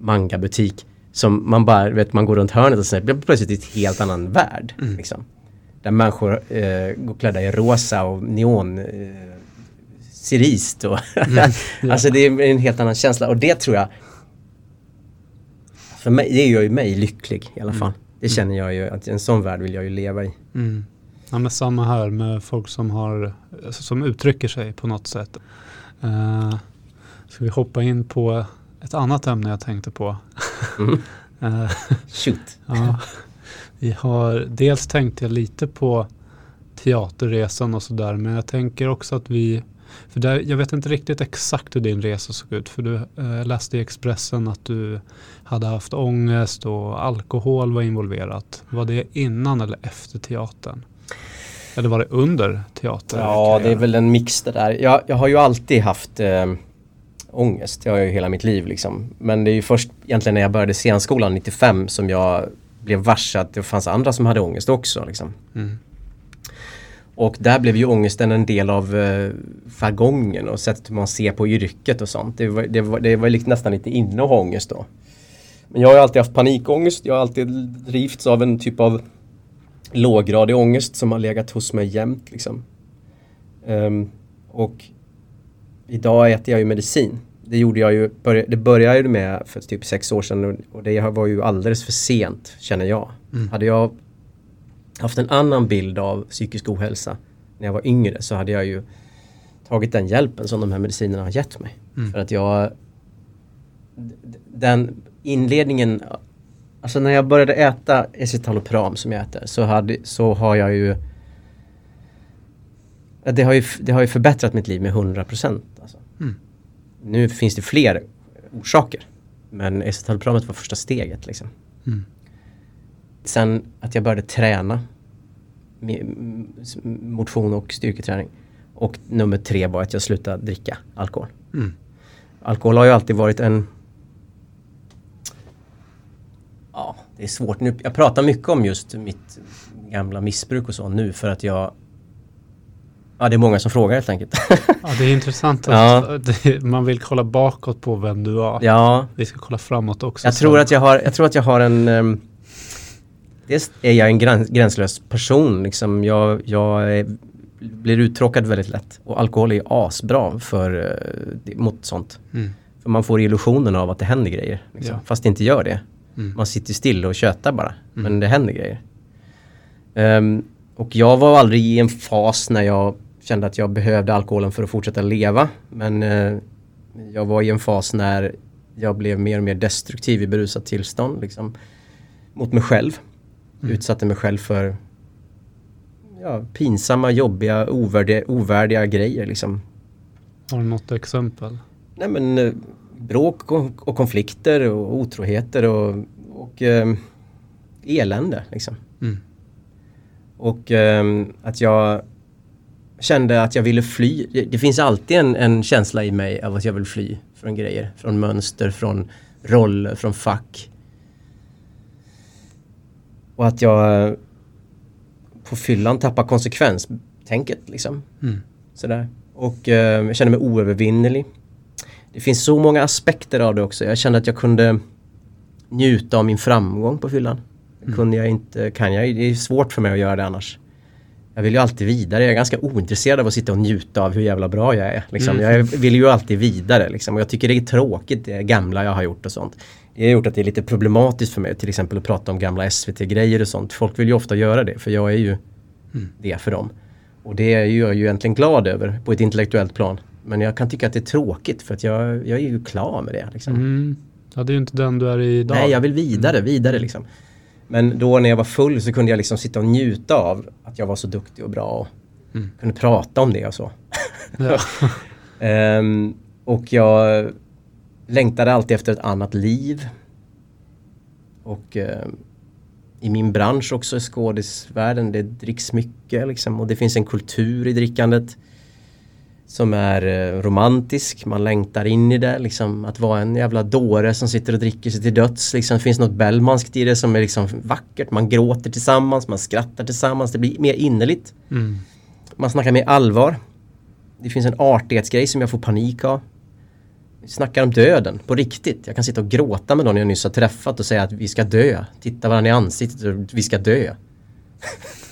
mangabutik som man bara, vet man går runt hörnet och sen blir plötsligt ett helt annan värld. Liksom. Där människor eh, går klädda i rosa och neon eh, cerist och alltså det är en helt annan känsla och det tror jag för mig, det gör ju mig lycklig i alla fall. Det känner jag ju att en sån värld vill jag ju leva i.
Mm. Ja, men samma här med folk som, har, alltså, som uttrycker sig på något sätt. Uh, ska vi hoppa in på ett annat ämne jag tänkte på?
Mm.
Eh,
Shoot.
ja, vi har, dels tänkte jag lite på teaterresan och sådär men jag tänker också att vi För där, jag vet inte riktigt exakt hur din resa såg ut. För du eh, läste i Expressen att du hade haft ångest och alkohol var involverat. Var det innan eller efter teatern? Eller var det under teatern?
Ja, det är väl en mix det där. Jag, jag har ju alltid haft eh, ångest. Det har jag ju hela mitt liv liksom. Men det är ju först egentligen när jag började scenskolan 95 som jag blev varse att det fanns andra som hade ångest också. Liksom.
Mm.
Och där blev ju ångesten en del av eh, jargongen och sättet man ser på yrket och sånt. Det var, det var, det var liksom nästan lite inne att ha ångest då. Men jag har alltid haft panikångest. Jag har alltid drivits av en typ av låggradig ångest som har legat hos mig jämt. Liksom. Um, och idag äter jag ju medicin. Det gjorde jag ju, det började jag med för typ sex år sedan och det var ju alldeles för sent känner jag.
Mm.
Hade jag haft en annan bild av psykisk ohälsa när jag var yngre så hade jag ju tagit den hjälpen som de här medicinerna har gett mig.
Mm.
För att jag den inledningen Alltså när jag började äta escitalopram som jag äter så, hade, så har jag ju det har ju, det har ju förbättrat mitt liv med 100% alltså.
Mm.
Nu finns det fler orsaker. Men escitaloprammet var första steget liksom.
Mm.
Sen att jag började träna. Motion och styrketräning. Och nummer tre var att jag slutade dricka alkohol.
Mm.
Alkohol har ju alltid varit en Ja, det är svårt nu. Jag pratar mycket om just mitt gamla missbruk och så nu för att jag Ja, det är många som frågar helt enkelt.
Ja, det är intressant att
Ja.
man vill kolla bakåt på vem du var.
ja,
Vi ska kolla framåt också.
jag tror att jag har, jag tror att jag har en um, Dels är jag en gräns, gränslös person liksom. Jag, jag är, blir uttråkad väldigt lätt. Och alkohol är asbra för, eh, mot sånt.
Mm.
För man får illusionen av att det händer grejer. Liksom.
Ja.
Fast det inte gör det.
Mm.
Man sitter still och tjötar bara. Men
Mm.
det händer grejer. Ehm, och jag var aldrig i en fas när jag kände att jag behövde alkoholen för att fortsätta leva. Men eh, jag var i en fas när jag blev mer och mer destruktiv i berusat tillstånd. Liksom, mot mig själv.
Mm.
Utsatte mig själv för ja, pinsamma, jobbiga, ovärdiga, ovärdiga grejer. Liksom.
Har du något exempel?
Nej men eh, bråk och, och konflikter och otroheter och, och eh, elände liksom.
Mm.
Och eh, att jag kände att jag ville fly. Det, finns alltid en, en känsla i mig av att jag vill fly från grejer. Från mönster, från roller, från fack. Och att jag eh, på fyllan tappar konsekvenstänket liksom.
Mm.
Sådär. Och eh, jag kände mig oövervinnerlig. Det finns så många aspekter av det också. Jag kände att jag kunde njuta av min framgång på fyllan.
Mm.
kunde jag inte, kan jag, det är svårt för mig att göra det annars. Jag vill ju alltid vidare. Jag är ganska ointresserad av att sitta och njuta av hur jävla bra jag är. Liksom.
Mm.
Jag vill ju alltid vidare. Liksom. Och jag tycker det är tråkigt det gamla jag har gjort och sånt. Det har gjort att det är lite problematiskt för mig till exempel att prata om gamla SVT-grejer och sånt. Folk vill ju ofta göra det för jag är ju
Mm.
det för dem. Och det är jag ju egentligen glad över på ett intellektuellt plan. Men jag kan tycka att det är tråkigt för att jag, jag är ju klar med det. Liksom.
Mm. Ja, det är ju inte den du är i idag.
Nej, jag vill vidare,
Mm.
vidare liksom. Men då när jag var full så kunde jag liksom sitta och njuta av att jag var så duktig och bra och
Mm.
kunde prata om det och så.
Ja.
Ehm, och jag längtade alltid efter ett annat liv. Och ehm, i min bransch också, i skådisvärlden, det dricks mycket liksom. Och det finns en kultur i drickandet som är eh, romantisk. Man längtar in i det, liksom. Att vara en jävla dåre som sitter och dricker sig till döds. Liksom. Det finns något Bellmanskt i det som är liksom vackert. Man gråter tillsammans, man skrattar tillsammans. Det blir mer innerligt.
Mm.
Man snackar med allvar. Det finns en artighetsgrej som jag får panik av. Vi snackar om döden, på riktigt. Jag kan sitta och gråta med någon jag nyss har träffat och säga att vi ska dö. Titta varandra i ansiktet och vi ska dö.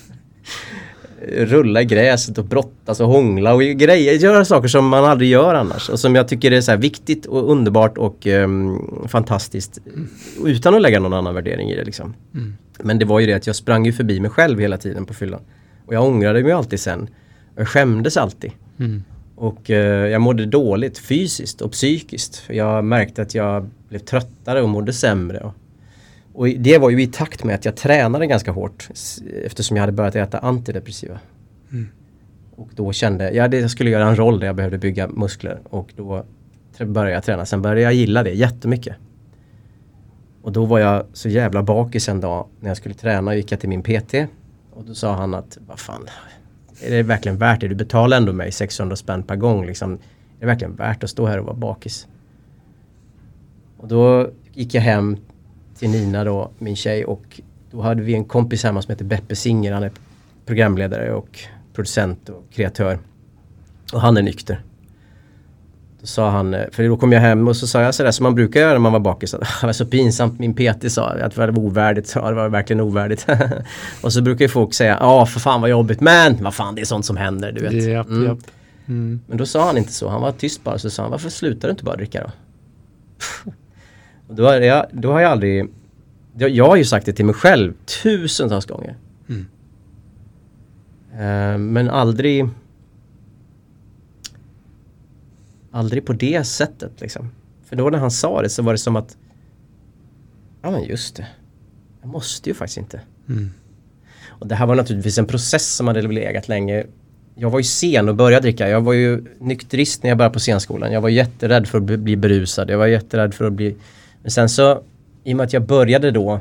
Rulla i gräset och brottas och hångla och grejer, göra saker som man aldrig gör annars. Och som jag tycker är så viktigt och underbart och ehm, fantastiskt. Utan att lägga någon annan värdering i det liksom.
Mm.
Men det var ju det att jag sprang ju förbi mig själv hela tiden på fyllan. Och jag ångrade mig alltid sen. Jag skämdes alltid.
Mm.
Och eh, jag mådde dåligt fysiskt och psykiskt. Jag märkte att jag blev tröttare och mådde sämre. Och, och det var ju i takt med att jag tränade ganska hårt. Eftersom jag hade börjat äta antidepressiva.
Mm.
Och då kände jag, jag skulle göra en roll där jag behövde bygga muskler och då började jag träna. Sen började jag gilla det jättemycket. Och då var jag så jävla bakis en dag när jag skulle träna gick jag till min PT. Och då sa han att, vad fan, är det verkligen värt det? Du betalar ändå mig 600 spänn per gång liksom. Är det verkligen värt att stå här och vara bakis? Och då gick jag hem till Nina då, min tjej och då hade vi en kompis hemma som heter Beppe Singer. Han är programledare och producent och kreatör. Och han är nykter. Då sa han, för då kom jag hem och så sa jag sådär som man brukar göra när man var bakis. Det var så pinsamt, min PT sa att det var ovärdigt. Ja, det var verkligen ovärdigt. och så brukar ju folk säga, ja för fan vad jobbigt, men vad fan det är sånt som händer, du vet.
Japp,
Mm.
japp. Mm.
Men då sa han inte så, han var tyst bara. Så sa han, varför slutar du inte bara dricka då? och då, har jag, då har jag aldrig... Jag, jag har ju sagt det till mig själv tusentals gånger.
Mm.
Eh, men aldrig... Aldrig på det sättet liksom. För då när han sa det så var det som att... Ja men just det. Jag måste ju faktiskt inte.
Mm.
Och det här var naturligtvis en process som hade legat länge. Jag var ju sen att börja dricka. Jag var ju nykterist när jag började på scenskolan. Jag var jätterädd för att bli- bli berusad. Jag var jätterädd för att bli... Men sen så, i och med att jag började då,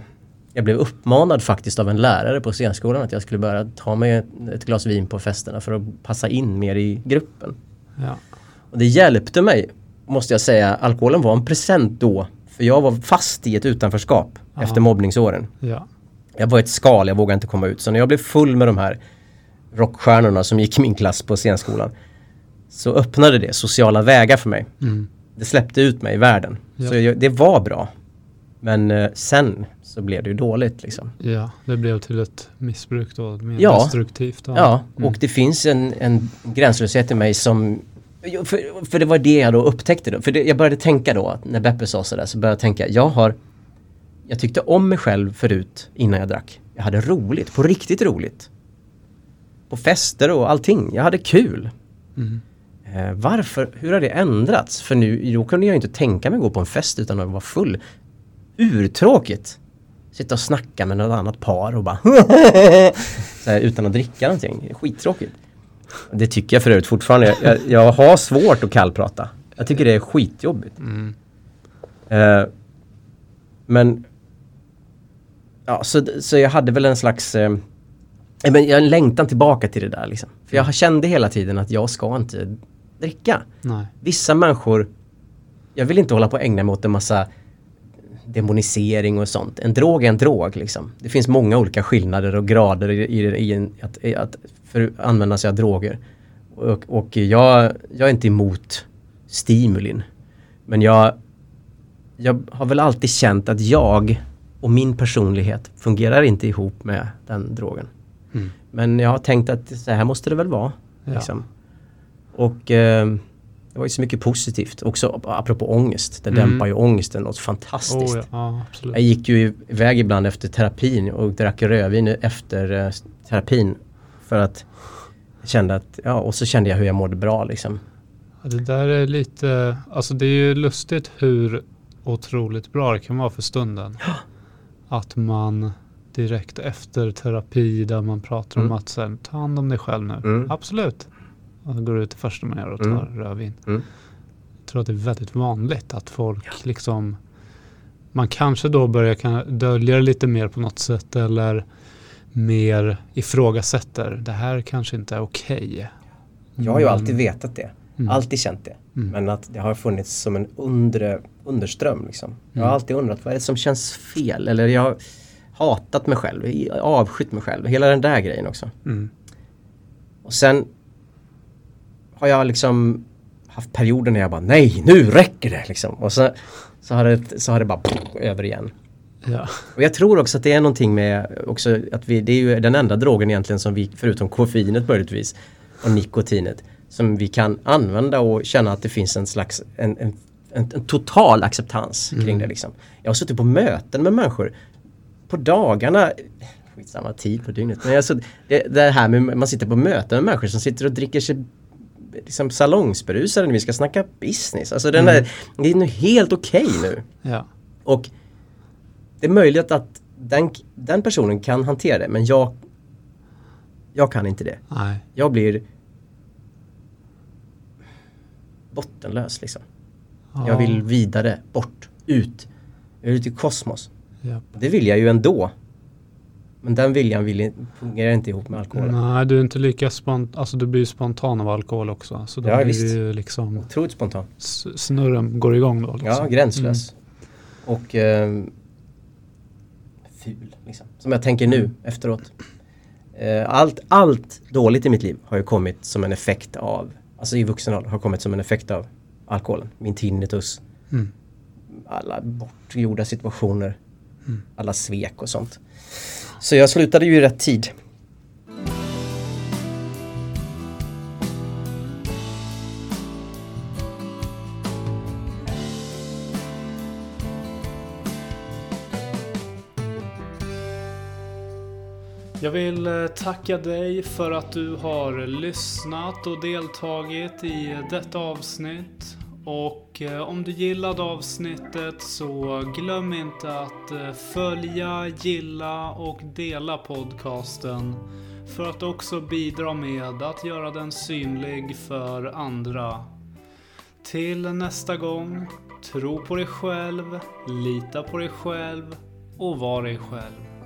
jag blev uppmanad faktiskt av en lärare på scenskolan att jag skulle börja ta mig ett, glas vin på festerna för att passa in mer i gruppen.
Ja.
Och det hjälpte mig, måste jag säga. Alkoholen var en present då. För jag var fast i ett utanförskap
Ja.
efter mobbningsåren.
Ja.
Jag var ett skal, jag vågade inte komma ut. Så när jag blev full med de här rockstjärnorna som gick i min klass på scenskolan så öppnade det sociala vägar för mig.
Mm.
Det släppte ut mig i världen.
Ja.
Så jag, det var bra. Men eh, sen så blev det ju dåligt liksom.
ja, det blev till ett missbruk då, mer
Ja.
destruktivt.
Ja,
Mm.
och det finns en, en gränslöshet i mig som för, för det var det jag då upptäckte då. För det, jag började tänka då, att när Beppe sa sådär, så började jag tänka, jag har Jag tyckte om mig själv förut innan jag drack. Jag hade roligt, på riktigt roligt. På fester och allting. Jag hade kul.
Mm.
Eh, varför? Hur har det ändrats? För nu, då kunde jag inte tänka mig att gå på en fest utan att vara full. Urtråkigt! Sitta och snacka med något annat par och bara så här, utan att dricka någonting. Skittråkigt. Det tycker jag för övrigt fortfarande. Jag, jag, jag har svårt att kallprata. Jag tycker det är skitjobbigt.
Mm.
Eh, men Ja, så, så jag hade väl en slags eh, men jag längtan tillbaka till det där liksom. För jag kände hela tiden att jag ska inte dricka.
Nej.
Vissa människor Jag vill inte hålla på och ägna mig åt en massa demonisering och sånt. En drog är en drog liksom. Det finns många olika skillnader och grader i, i, i en, att, i att för, använda sig av droger. Och, och jag, jag är inte emot stimulin. Men jag, jag har väl alltid känt att jag och min personlighet fungerar inte ihop med den drogen.
Mm.
Men jag har tänkt att så här måste det väl vara.
Ja.
Och eh, det var ju så mycket positivt. Också apropå ångest. Det
Mm.
dämpar ju ångesten något fantastiskt.
Oh, ja. ja.
Jag gick ju iväg ibland efter terapin och drack rödvin efter eh, terapin. För att jag kände att, ja och så kände jag hur jag mådde bra liksom.
Ja, det där är lite, alltså det är ju lustigt hur otroligt bra det kan vara för stunden. Att man direkt efter terapi där man pratar om
Mm.
att sen, ta hand om dig själv nu.
Mm.
Absolut. Och så går du ut det första man gör och tar
Mm.
rödvin.
Mm.
Jag tror att det är väldigt vanligt att folk liksom man kanske då börjar kan dölja det lite mer på något sätt eller mer ifrågasätter. Det här kanske inte är okej.
Jag har ju
Men-
alltid vetat det.
Mm.
Alltid känt det.
Mm.
Men att det har funnits som en undre, underström liksom. Jag har
Mm.
alltid undrat vad är det som känns fel? Eller jag har hatat mig själv, avskytt mig själv. Hela den där grejen också.
Mm.
Och sen har jag liksom haft perioder när jag bara nej, nu räcker det liksom. Och så, så, har, det, så har det bara över igen.
Ja.
Och jag tror också att det är någonting med också att vi, det är ju den enda drogen egentligen som vi, förutom koffeinet möjligtvis och nikotinet, som vi kan använda och känna att det finns en slags, en, en, en, en total acceptans kring
Mm.
det liksom. Jag har suttit på möten med människor på dagarna, skitsamma tid på dygnet, men alltså det, det här med, man sitter på möten med människor som sitter och dricker sig liksom salongsberusare när vi ska snacka business. Alltså den
mm.
det är nu helt okej okay nu.
Ja.
Och det är möjligt att den, den personen kan hantera det men jag, jag kan inte det.
Nej.
Jag blir bottenlös liksom.
Ja.
Jag vill vidare, bort, ut. Jag vill ut i kosmos.
Yep.
Det vill jag ju ändå. Men den viljan vill, fungerar inte ihop med alkoholen.
Nej, du är inte lika spontan. Alltså du blir spontan av alkohol också. Så då
Ja,
blir
visst.
ju liksom
Otroligt spontan.
snurren går igång då. Liksom.
Ja, gränslös. Och eh, ful, liksom. Som jag tänker nu efteråt. Eh, allt, allt dåligt i mitt liv har ju kommit som en effekt av, alltså i vuxen ålder, har kommit som en effekt av alkoholen. Min tinnitus,
Mm.
alla bortgjorda situationer,
Mm.
alla svek och sånt. Så jag slutade ju i rätt tid.
Jag vill eh, tacka dig för att du har lyssnat och deltagit i detta avsnitt. Och eh, om du gillade avsnittet så glöm inte att eh, följa, gilla och dela podcasten. För att också bidra med att göra den synlig för andra. Till nästa gång, tro på dig själv, lita på dig själv och var dig själv.